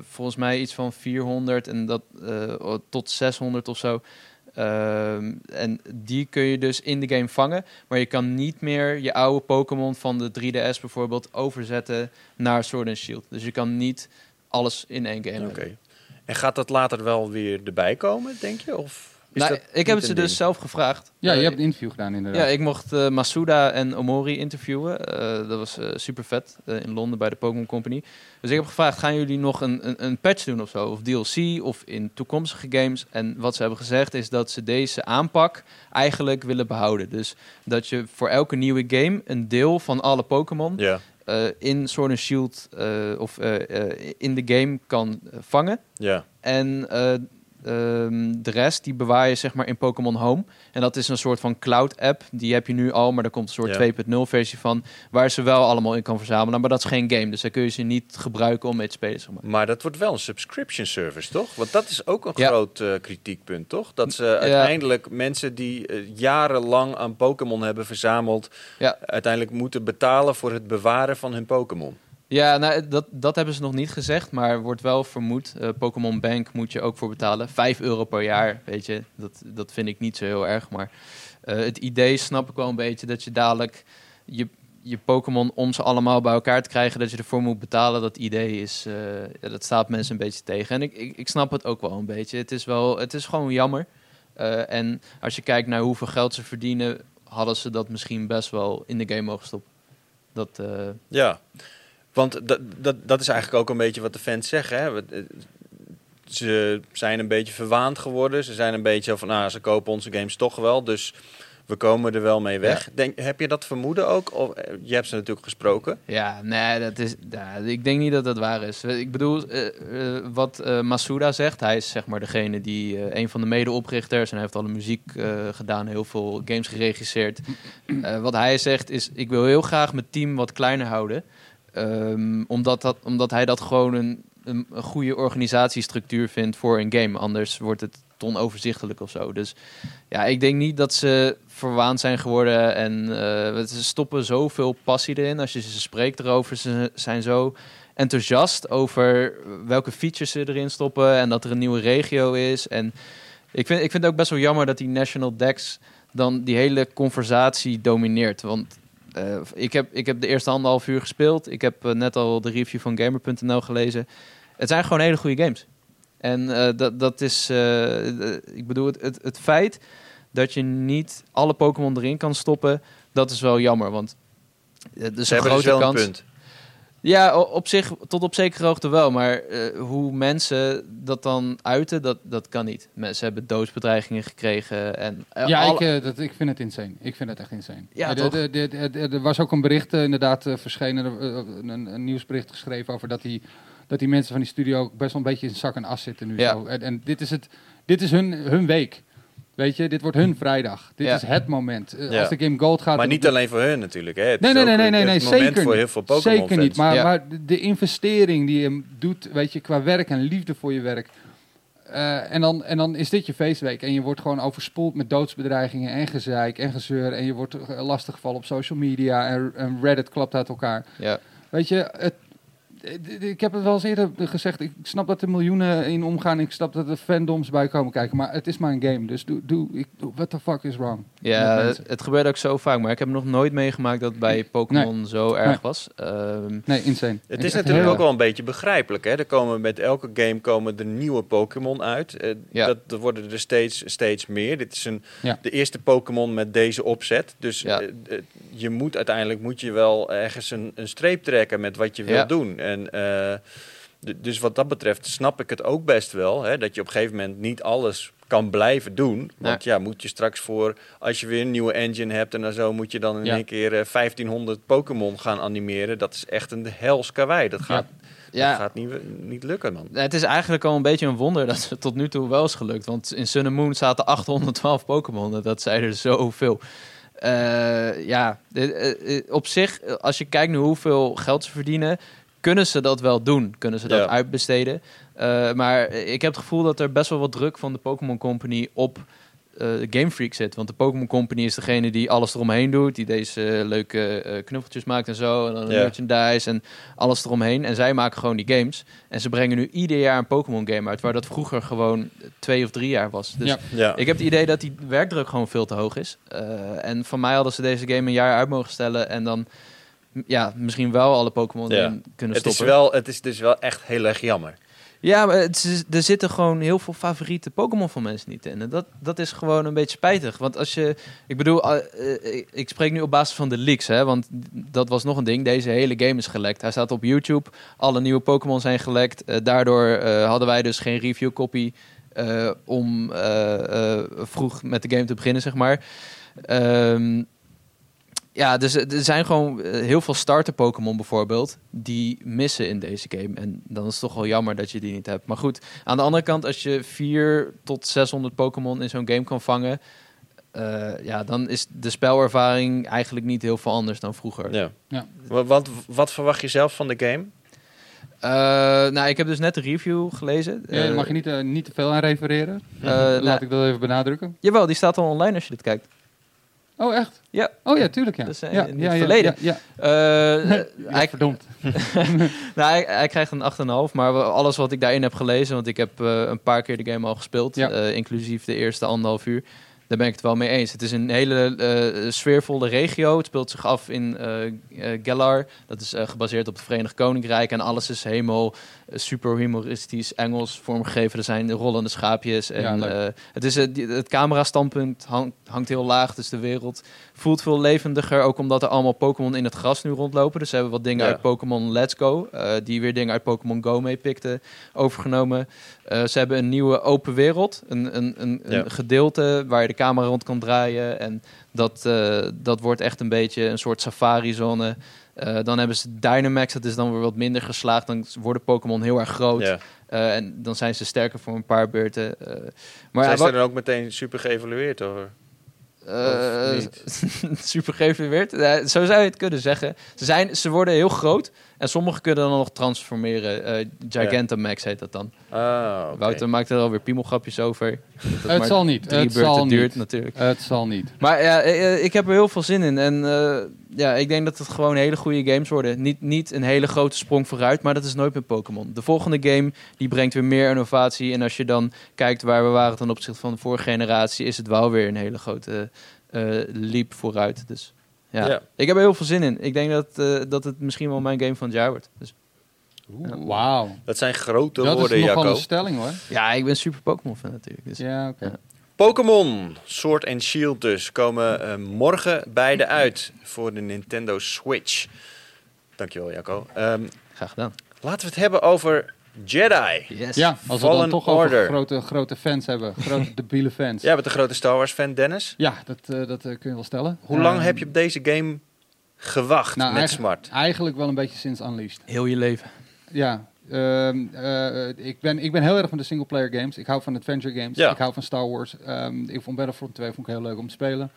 volgens mij iets van 400 en dat tot 600 of zo. Ehm, en die kun je dus in de game vangen, maar je kan niet meer je oude Pokémon van de 3DS bijvoorbeeld overzetten naar Sword and Shield. Dus je kan niet alles in één game. Oké. En gaat dat later wel weer erbij komen, denk je? Of Nou, dat ik heb het ze dus ding? zelf gevraagd. Ja, je Eh, hebt een interview gedaan inderdaad. Ja, ik mocht eh, Masuda en Omori interviewen. Eh, dat was super vet in Londen bij de Pokémon Company. Dus ik heb gevraagd, gaan jullie nog een, een, een patch doen of zo? Of DLC of in toekomstige games? En wat ze hebben gezegd is dat ze deze aanpak eigenlijk willen behouden. Dus dat je voor elke nieuwe game een deel van alle Pokémon eh, in Sword and Shield eh, of in de game kan vangen. ja. En eh, ehm, de rest, die bewaar je zeg maar in Pokémon Home. En dat is een soort van cloud-app. Die heb je nu al, maar daar komt een soort Ja. 2.0 versie van. Waar ze wel allemaal in kan verzamelen. Maar dat is geen game, dus daar kun je ze niet gebruiken om mee te spelen. Zeg maar. Maar dat wordt wel een subscription service, toch? Want dat is ook een Ja. groot eh, kritiekpunt, toch? Dat ze uiteindelijk mensen die eh, jarenlang aan Pokémon hebben verzameld... Uiteindelijk moeten betalen voor het bewaren van hun Pokémon. Ja, nou, dat, dat hebben ze nog niet gezegd, maar wordt wel vermoed. Eh, Pokémon Bank moet je ook voor betalen. 5 euro per jaar, weet je. Dat, dat vind ik niet zo heel erg. Maar eh, het idee snap ik wel een beetje dat je dadelijk je, je Pokémon om ze allemaal bij elkaar te krijgen, dat je ervoor moet betalen. Dat idee is, eh, ja, dat staat mensen een beetje tegen. En ik, ik, ik snap het ook wel een beetje. Het is, wel, het is gewoon jammer. En als je kijkt naar hoeveel geld ze verdienen, hadden ze dat misschien best wel in de game mogen stoppen. Dat, Ja, want dat, dat, dat is eigenlijk ook een beetje wat de fans zeggen. Hè? Eh, Ze zijn een beetje verwaand geworden. Ze zijn een beetje van, nou, ze kopen onze games toch wel, dus we komen er wel mee weg. Denk, heb je dat vermoeden ook? Of, eh, je hebt ze natuurlijk gesproken. Ja, nee, dat is, ik denk niet dat dat waar is. Ik bedoel, eh, wat Masuda zegt, hij is zeg maar degene die een van de medeoprichters en hij heeft alle muziek gedaan, heel veel games geregisseerd. Wat hij zegt is, ik wil heel graag mijn team wat kleiner houden. Ehm, omdat, dat, omdat hij dat gewoon een een, goede organisatiestructuur vindt voor een game. Anders wordt het onoverzichtelijk of zo. Dus ja, ik denk niet dat ze verwaand zijn geworden. En eh, ze stoppen zoveel passie erin. Als je ze spreekt erover, ze zijn zo enthousiast over welke features ze erin stoppen. En dat er een nieuwe regio is. En ik vind, ik vind het ook best wel jammer dat die National Dex dan die hele conversatie domineert. Want eh, ik, heb, ik heb de eerste anderhalf uur gespeeld. Ik heb eh, net al de review van Gamer.nl gelezen. Het zijn gewoon hele goede games. En eh, dat, dat is, ik bedoel, het, het, het feit dat je niet alle Pokémon erin kan stoppen, dat is wel jammer. Want er is Ze een dus grote wel kans. een punt. Ja, op zich, tot op zekere hoogte wel. Maar eh, hoe mensen dat dan uiten, dat, dat kan niet. Mensen hebben doodsbedreigingen gekregen. En, eh, Ja, alle- ik, eh, dat, ik vind het insane. Ik vind het echt insane. Ja, Er was ook een bericht inderdaad verschenen, een, een nieuwsbericht geschreven over dat die, dat die mensen van die studio ook best wel een beetje in zak en as zitten nu. Ja. Zo. En, en dit is, het, dit is hun, hun week. Weet je, dit wordt hun vrijdag. Dit Ja. is het moment. Eh, Ja. Als de game Gold gaat... Maar niet alleen voor hun natuurlijk. Hè. Het Nee, is nee, nee, nee, nee, het nee, zeker voor niet. heel veel Pokémon Zeker niet. Maar, Ja. maar de, investering die je doet, weet je, qua werk en liefde voor je werk. eh, en, dan, en dan is dit je feestweek. En je wordt gewoon overspoeld met doodsbedreigingen en gezeik en gezeur. En je wordt eh, lastiggevallen op social media. En, en Reddit klapt uit elkaar. ja. Weet je, het, ik heb het wel eens eerder gezegd. Ik snap dat er miljoenen in omgaan. Ik snap dat er fandoms bij komen kijken. Maar het is maar een game. Dus doe, doe, ik, doe what the fuck is wrong? Ja, het, gebeurt ook zo vaak. Maar ik heb nog nooit meegemaakt dat het bij Pokémon zo erg Nee. was. Ehm, Nee, insane. Het Echt is natuurlijk ook wel een beetje begrijpelijk. Hè? Er komen met elke game komen er nieuwe Pokémon uit. Eh, Ja. dat, er worden er steeds, steeds meer. Dit is een, Ja. de eerste Pokémon met deze opzet. Dus Ja. eh, eh, je moet uiteindelijk moet je wel ergens een, een streep trekken met wat je wil Ja. doen. En, eh, dus wat dat betreft snap ik het ook best wel. Hè? Dat je op een gegeven moment niet alles kan blijven doen. Want ja, moet je straks voor, als je weer een nieuwe engine hebt en dan zo, moet je dan in Ja. één keer eh, 1500 Pokémon gaan animeren. Dat is echt een hels karwei. Dat gaat, ja, dat gaat niet, niet lukken, man. Het is eigenlijk al een beetje een wonder dat het tot nu toe wel is gelukt. Want in Sun and Moon zaten 812 Pokémon. Dat zijn er zoveel. Eh, ja, eh, eh, op zich, eh, als je kijkt naar hoeveel geld ze verdienen, kunnen ze dat wel doen. Kunnen ze dat Ja. uitbesteden. Eh, maar ik heb het gevoel dat er best wel wat druk van de Pokémon Company op eh, Game Freak zit. Want de Pokémon Company is degene die alles eromheen doet. Die deze eh, leuke eh, knuffeltjes maakt en zo. En dan Ja. merchandise en alles eromheen. En zij maken gewoon die games. En ze brengen nu ieder jaar een Pokémon game uit. Waar dat vroeger gewoon twee of drie jaar was. Dus Ja. Ja. ik heb het idee dat die werkdruk gewoon veel te hoog is. Eh, en van mij hadden ze deze game een jaar uit mogen stellen. En dan ja, misschien wel alle Pokémon Ja. erin kunnen Het is, wel, het is dus wel echt heel erg jammer. Ja, maar het is- er zitten gewoon heel veel favoriete Pokémon van mensen niet in. En dat, dat is gewoon een beetje spijtig. Want als je... Ik bedoel, eh, eh, ik- spreek nu op basis van de leaks, hè. Want dat was nog een ding. Deze hele game is gelekt. Hij staat op YouTube. Alle nieuwe Pokémon zijn gelekt. Eh, daardoor hadden wij dus geen review copy... om vroeg met de game te beginnen, zeg maar. Ehm, ja, dus er zijn gewoon eh, heel veel starter Pokémon bijvoorbeeld die missen in deze game. En dan is het toch wel jammer dat je die niet hebt. Maar goed, aan de andere kant, als je 4 tot 600 Pokémon in zo'n game kan vangen, eh, ja, dan is de spelervaring eigenlijk niet heel veel anders dan vroeger. Ja. Ja. Wa- Wat, wat verwacht je zelf van de game? Eh, nou, ik heb dus net de review gelezen. Ja, daar Eh, mag je niet, eh, niet te veel aan refereren. eh, Laat nou, ik dat even benadrukken. Jawel, die staat al online als je dit kijkt. Oh, echt? Ja. Oh ja, tuurlijk ja. Eh, ja, in ja, het verleden. Ja, ja. Eh, Ja, hij, verdomd. nou, hij, hij krijgt een 8,5. Maar alles wat ik daarin heb gelezen, want ik heb eh, een paar keer de game al gespeeld, eh, inclusief de eerste anderhalf uur. Daar ben ik het wel mee eens. Het is een hele eh, sfeervolle regio. Het speelt zich af in eh, Galar. Dat is gebaseerd op het Verenigd Koninkrijk. En alles is helemaal super humoristisch Engels vormgegeven. Er zijn rollende schaapjes. En, Ja, het, is, die- het camerastandpunt hang- hangt heel laag. Dus de wereld voelt veel levendiger. Ook omdat er allemaal Pokémon in het gras nu rondlopen. Dus ze hebben wat dingen Ja. uit Pokémon Let's Go. die weer dingen uit Pokémon Go meepikten. Overgenomen. Ze hebben een nieuwe open wereld. Een, een, een, Ja. een gedeelte waar je de camera rond kan draaien. En dat, eh, dat wordt echt een beetje een soort safari-zone. Eh, dan hebben ze Dynamax, dat is dan weer wat minder geslaagd. Dan worden Pokémon heel erg groot. Eh, en dan zijn ze sterker voor een paar beurten. maar ja, Zijn wat- ze dan ook meteen super geëvalueerd? Hoor? Eh, super geëvalueerd. Zo zou je het kunnen zeggen. Ze, zijn, ze worden heel groot en sommige kunnen dan nog transformeren. Eh, Gigantamax heet dat dan. Oké. Wouter maakt er alweer piemelgrapjes over. Dat Het zal niet. Drie Het zal duurt niet. natuurlijk. Het zal niet. Maar ja, eh, ik heb er heel veel zin in. En eh, ja, ik denk dat het gewoon hele goede games worden. Niet, niet een hele grote sprong vooruit, maar dat is nooit met Pokémon. De volgende game die brengt weer meer innovatie. En als je dan kijkt waar we waren ten opzichte van de vorige generatie, is het wel weer een hele grote eh leap vooruit. Dus ja. Ja. ik heb er heel veel zin in. Ik denk dat, eh, dat het misschien wel mijn game van het jaar wordt. Dus, Oeh, Wauw. Dat zijn grote Dat woorden, is nogal Jacco. een stelling hoor. ja, ik ben super Pokémon fan natuurlijk. Dus. Ja, oké. Ja. Pokémon Sword and Shield dus komen eh, morgen beide uit voor de Nintendo Switch. Dankjewel, Jacco. Ehm, Graag gedaan. laten we het hebben over Jedi. Yes. Ja, als we Fallen dan toch over Order. grote, grote fans hebben. Grote debiele fans. Jij bent een grote Star Wars fan, Dennis. Ja, dat, eh, dat eh, kun je wel stellen. Hoe lang Ehm, heb je op deze game gewacht nou, met eigenlijk- Smart? Eigenlijk wel een beetje sinds Unleashed. Heel je leven. Ja, ehm, eh, ik, ben, ik ben heel erg van de single-player games. Ik hou van adventure games. Ja. Ik hou van Star Wars. Ehm, ik vond Battlefront 2 vond ik heel leuk om te spelen.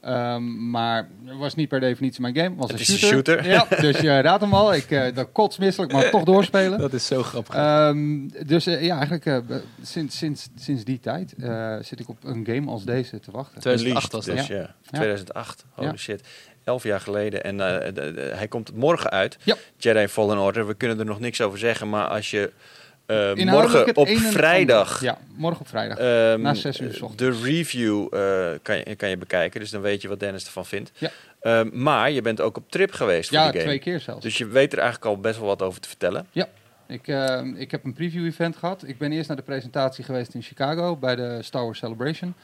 Ehm, maar het was niet per definitie mijn game. Het was Het een is een shooter. shooter. Ja, dus je raadt hem al. Ik, eh dat kotsmisselijk, maar toch doorspelen. Dat is zo grappig. Ehm, dus eh, ja, eigenlijk eh, sinds, sinds, sinds die tijd eh, zit ik op een game als deze te wachten. 2008 was dat. dus, ja. ja. 2008, holy Ja. shit. Elf jaar geleden. En eh, de- de- hij komt morgen uit. Ja. Jedi Fallen Order. We kunnen er nog niks over zeggen. Maar als je eh, morgen op vrijdag... Ja, morgen op vrijdag. ehm, Na zes uur 's de review eh, kan, je, kan je bekijken. Dus dan weet je wat Dennis ervan vindt. Ja. Ehm, maar je bent ook op trip geweest voor ja, die game. twee keer zelfs. Dus je weet er eigenlijk al best wel wat over te vertellen. Ik, eh, ik heb een preview-event gehad. Ik ben eerst naar de presentatie geweest in Chicago bij de Star Wars Celebration.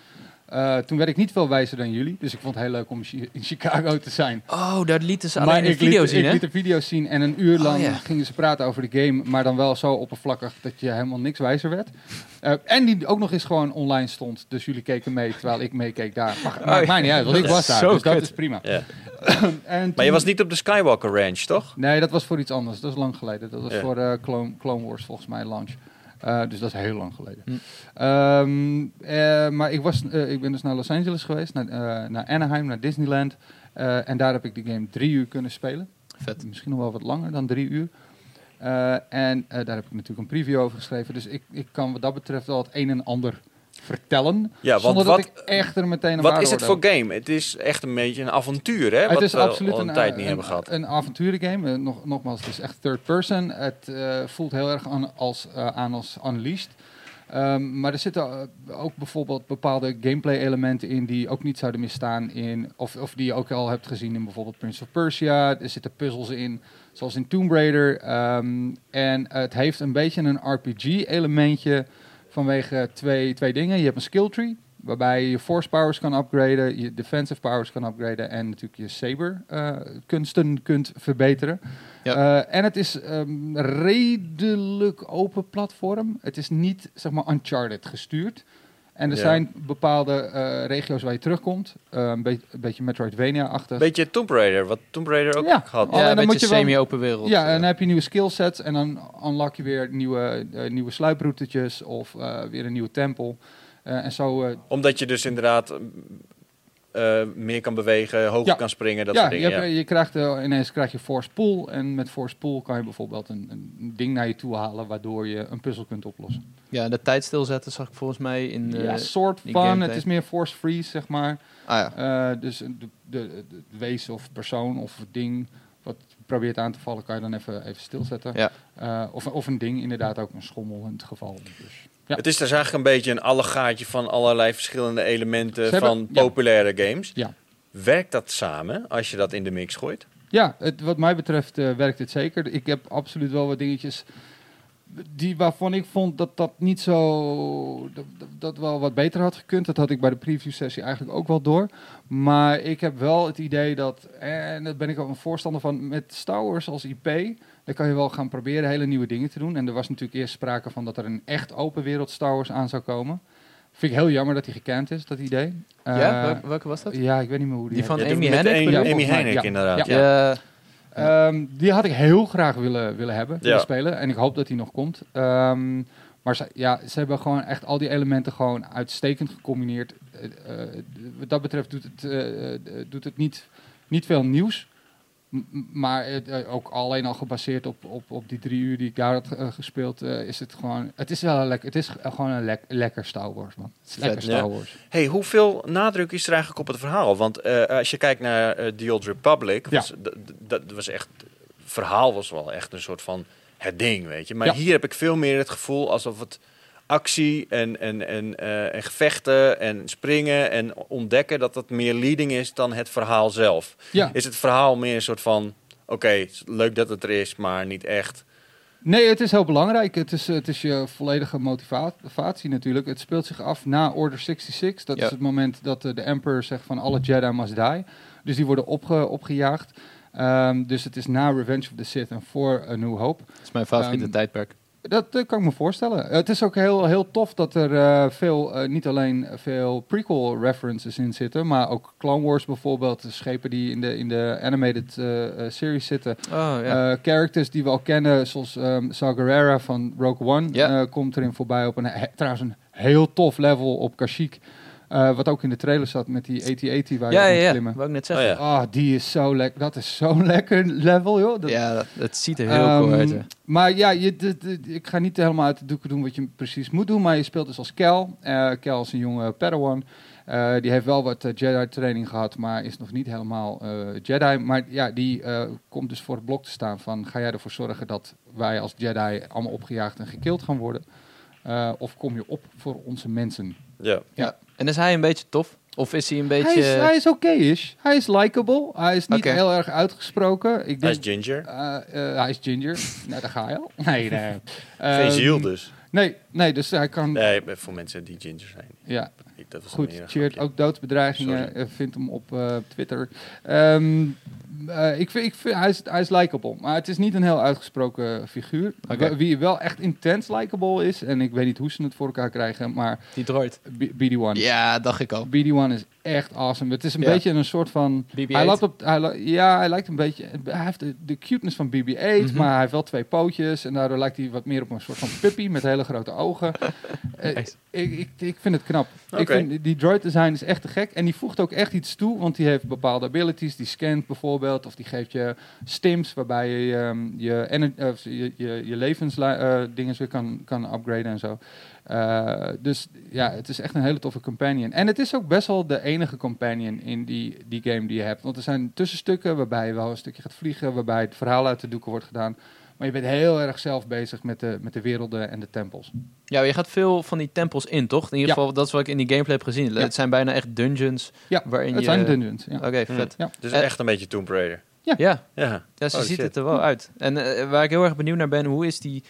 Eh, toen werd ik niet veel wijzer dan jullie, dus ik vond het heel leuk om in Chicago te zijn. Oh, daar lieten ze maar alleen een ik video liet, zien, ik hè? liet de video's zien en een uur Oh, lang ja. gingen ze praten over de game, maar dan wel zo oppervlakkig dat je helemaal niks wijzer werd. Eh, en die ook nog eens gewoon online stond, dus jullie keken mee terwijl ik meekeek daar. Maar maakt ja. mij niet uit, want ik was daar, dus dat is prima. Ja. Maar je was niet op de Skywalker Ranch, toch? Nee, dat was voor iets anders. Dat is lang geleden. Dat was Ja. voor eh, Clone, Clone Wars volgens mij launch. Eh, dus dat is heel lang geleden. Hm. Ehm, eh, maar ik, was, eh, ik ben dus naar Los Angeles geweest, naar, naar Anaheim, naar Disneyland. En daar heb ik de game drie uur kunnen spelen. Vet. Misschien nog wel wat langer dan drie uur. En daar heb ik natuurlijk een preview over geschreven. Dus ik, ik kan wat dat betreft wel het een en ander vertellen. Ja, want zonder wat, dat ik echt er meteen een wat is het voor game? Het is echt een beetje een avontuur, hè? het wat is we absoluut al een, een, tijd eh, niet een, hebben gehad. Een avonturengame. Eh, nog, nogmaals, het is echt third person. Het eh, voelt heel erg aan als, eh, aan als Unleashed. Ehm, maar er zitten eh, ook bijvoorbeeld bepaalde gameplay elementen in die ook niet zouden misstaan in, of, of die je ook al hebt gezien in bijvoorbeeld Prince of Persia. Er zitten puzzels in, zoals in Tomb Raider. Ehm, en het heeft een beetje een RPG-elementje vanwege twee, twee dingen. Je hebt een skill tree, waarbij je je force powers kan upgraden, je defensive powers kan upgraden en natuurlijk je saber eh, kunsten kunt verbeteren. Ja. Eh, en het is ehm, redelijk open platform. Het is niet, zeg maar, Uncharted gestuurd. En er Ja. zijn bepaalde eh, regio's waar je terugkomt. Eh, een, beetje een beetje Metroidvania-achtig. Beetje Tomb Raider, wat Tomb Raider ook Ja. had. Ja, en een dan moet beetje je semi-open wereld. Ja, en eh. dan heb je nieuwe skillsets en dan unlock je weer nieuwe, eh, nieuwe sluiproutetjes of eh, weer een nieuwe tempel. Eh, en zo, eh, Omdat je dus inderdaad eh, meer kan bewegen, hoger Ja. kan springen, dat ja, soort je, dingen. hebt- je krijgt ineens krijg je force pull en met force pull kan je bijvoorbeeld een, een ding naar je toe halen waardoor je een puzzel kunt oplossen. Ja, de tijd stilzetten zag ik volgens mij in... eh, ja, soort van. Het is meer force freeze, zeg maar. Ah ja. Eh, dus de, de, de, de wezen of persoon of ding wat probeert aan te vallen, kan je dan even, even stilzetten. Ja. Eh, of, of een ding, inderdaad ook een schommel in het geval. Dus, ja. Het is dus eigenlijk een beetje een allegaatje van allerlei verschillende elementen hebben- van ja. populaire games. Ja. Werkt dat samen als je dat in de mix gooit? Ja, het, wat mij betreft eh, werkt het zeker. Ik heb absoluut wel wat dingetjes die waarvan ik vond dat dat niet zo dat, dat- wel wat beter had gekund. Dat had ik bij de preview sessie eigenlijk ook wel door. Maar ik heb wel het idee dat en daar ben ik ook een voorstander van met Star Wars als IP. Dan kan je wel gaan proberen hele nieuwe dingen te doen. En er was natuurlijk eerst sprake van dat er een echt open wereld Star Wars aan zou komen. Vind ik heel jammer dat die gekend is, dat idee. ja, Eh, welke, welke was dat? ja, ik weet niet meer hoe die Die heet. van Ja, Amy Hennig Amy? Amy ja. inderdaad. Ja. Ja. Ehm, die had ik heel graag willen, willen hebben, willen spelen. En ik hoop dat die nog komt. Ehm, Maar ze, ja, ze hebben gewoon echt al die elementen gewoon uitstekend gecombineerd. Eh, eh, wat dat betreft doet het, eh, doet het niet, niet veel nieuws. Maar het, eh, ook alleen al gebaseerd op, op, op die drie uur die ik daar had eh, gespeeld, eh, is het gewoon. Het is wel een lekker. Het is gewoon een lek- lekker Star Wars, man. Het is Vet, lekker ja. Star Wars. Hey, hoeveel nadruk is er eigenlijk op het verhaal? Want als je kijkt naar The Old Republic, Ja. was, dat was echt, het verhaal was wel echt een soort van het ding, weet je. Maar Ja. hier heb ik veel meer het gevoel alsof het actie en, en, en, eh, en gevechten en springen en ontdekken, dat dat meer leading is dan het verhaal zelf. Ja. Is het verhaal meer een soort van, oké, het is leuk dat het er is, maar niet echt. Nee, het is heel belangrijk. Het is, het is je volledige motivatie natuurlijk. Het speelt zich af na Order 66. Dat Ja. is het moment dat eh, de Emperor zegt van alle Jedi must die. Dus die worden opge, opgejaagd. Ehm, dus het is na Revenge of the Sith en voor A New Hope. Dat is mijn favoriete Ehm, tijdperk. Dat eh, kan ik me voorstellen. Het is ook heel, heel tof dat er eh, veel, eh, niet alleen veel prequel references in zitten, maar ook Clone Wars bijvoorbeeld, de schepen die in de, in de animated eh, eh, series zitten. Oh. Eh, characters die we al kennen, zoals ehm Saw Gerrera van Rogue One, eh, komt erin voorbij op een he- trouwens een heel tof level op Kashyyyk. Eh, wat ook in de trailer zat met die AT-AT waar je ja, op ja, moet ja. klimmen. Wou ik net Oh, zeggen. ja. Ah, die is zo lekker. Dat is zo'n lekker level, joh. Dat, ja, dat, het ziet er heel cool Ehm, uit. hè. Maar ja, je, ik ga niet helemaal uit de doeken doen wat je precies moet doen. Maar je speelt dus als Kel. Eh Kel is een jonge Padawan. Eh, die heeft wel wat Jedi-training gehad, maar is nog niet helemaal eh, Jedi. Maar ja, die eh, komt dus voor het blok te staan van... ga jij ervoor zorgen dat wij als Jedi allemaal opgejaagd en gekild gaan worden? Eh, of kom je op voor onze mensen? Ja. Ja. En is hij een beetje tof? Of is hij een beetje... Hij is, hij is. Hij is likable. Hij is niet Oké. heel erg uitgesproken. Ik Hij denk, is ginger. eh, eh, hij is ginger. nou, daar ga je al. Nee, nee. Geen Ehm, ziel dus. Nee, nee, dus hij kan... Nee, voor mensen die ginger zijn. Ja, Ik- Dat was goed. Cheert ook doodsbedreigingen. Sorry. eh, vindt hem op eh, Twitter. Ehm, eh, ik vind, ik vind, hij, is, hij is likable. Maar het is niet een heel uitgesproken figuur. Oké. Wie- wel echt intens likable is. En ik weet niet hoe ze het voor elkaar krijgen. Maar Die droid. B- BD-1. Ja, dacht ik al. BD-1 is echt awesome. Het is een Ja. beetje een soort van... BB-8. Hij lijkt op, hij, ja, hij lijkt een beetje... Hij heeft de, de cuteness van BB-8, Mhm. maar hij heeft wel twee pootjes. En daardoor lijkt hij wat meer op een soort van puppy met hele grote ogen. Eh, ik, ik, ik vind het knap. Ik vind, die droid design is echt te gek. En die voegt ook echt iets toe, want die heeft bepaalde abilities. Die scant bijvoorbeeld, of die geeft je stims, waarbij je ehm, je, eh, je, je, je levensdingen weer kan, kan upgraden en zo. Eh, dus ja, het is echt een hele toffe companion. En het is ook best wel de enige companion in die, die game die je hebt. Want er zijn tussenstukken waarbij je wel een stukje gaat vliegen, waarbij het verhaal uit de doeken wordt gedaan. Maar je bent heel erg zelf bezig met de, met de werelden en de tempels. Ja, je gaat veel van die tempels in, toch? In ieder Ja. geval, dat is wat ik in die gameplay heb gezien. Ja. Het zijn bijna echt dungeons Ja, waarin het je... zijn dungeons. Ja. Oké, Hmm. vet. Dus Eh, echt een beetje Tomb Raider. Ja, Ja. ja ze Oh, ziet shit. het er wel uit. En eh, waar ik heel erg benieuwd naar ben, hoe is die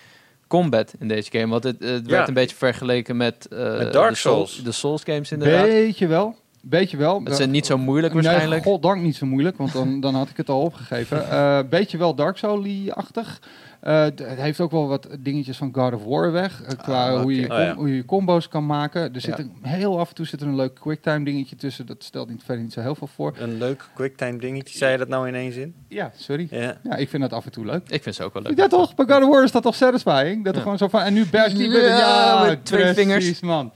combat in deze game? Want het, het Ja. werd een beetje vergeleken met, eh, Met Dark de Soul- Souls. de Souls games inderdaad. Beetje wel. Beetje wel. Het is niet zo moeilijk Nee, waarschijnlijk. goddank niet zo moeilijk, want dan, dan had ik het al opgegeven. Eh beetje wel Dark Souls-achtig. Eh, het heeft ook wel wat dingetjes van God of War weg. eh, qua Ah, hoe, je. Oh, ja. hoe je combo's kan maken. Er zit Ja. een, heel af en toe zit er een leuk quicktime dingetje tussen. Dat stelt niet, verder niet zo heel veel voor. Een leuk quicktime dingetje. Zei je dat nou in één zin? Ja, sorry. Ja. Ja, ik vind dat af en toe leuk. Ik vind ze ook wel leuk. Ja toch, bij God of War is dat toch satisfying? Dat er gewoon zo van, en nu bash die binnen. Ja, Ja, met twee vingers. man.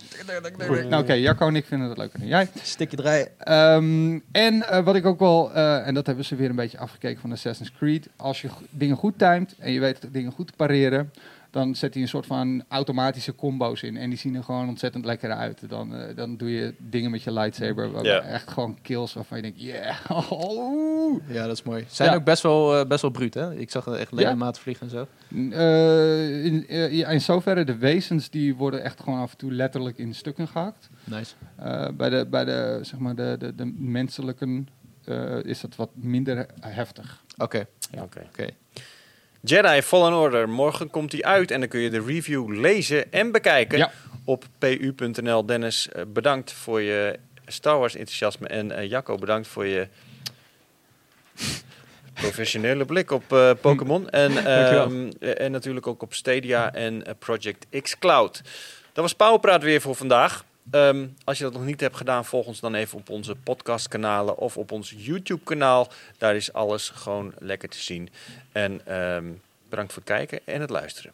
Goed, nou oké, Jacco en ik vinden dat leuker dan jij. Stikje draaien. Ehm, en eh, wat ik ook wel, eh, en dat hebben ze weer een beetje afgekeken van Assassin's Creed. Als je dingen goed timed en je weet dingen goed te pareren, dan zet hij een soort van automatische combo's in. En die zien er gewoon ontzettend lekker uit. Dan, eh, dan doe je dingen met je lightsaber, waar- Ja. echt gewoon kills waarvan je denkt, yeah, oh. Ja, dat is mooi. Zijn Ja. ook best wel, eh, best wel bruut, hè? Ik zag er echt Ja. ledemaat vliegen en zo. Eh, in, ja, in zoverre, de wezens die worden echt gewoon af en toe letterlijk in stukken gehakt. Nice. Eh, bij de, bij de, zeg maar de, de, de menselijken eh, is dat wat minder heftig. Oké. Oké. Oké. Jedi Fallen Order. Morgen komt die uit en dan kun je de review lezen en bekijken Ja. op pu.nl. Dennis, eh, bedankt voor je Star Wars enthousiasme. En eh, Jacco, bedankt voor je professionele blik op eh, Pokémon. En, Dankjewel. ehm, eh, en natuurlijk ook op Stadia en Project X Cloud. Dat was Powerpraat weer voor vandaag. Ehm, als je dat nog niet hebt gedaan, volg ons dan even op onze podcastkanalen of op ons YouTube-kanaal. Daar is alles gewoon lekker te zien. En ehm, bedankt voor het kijken en het luisteren.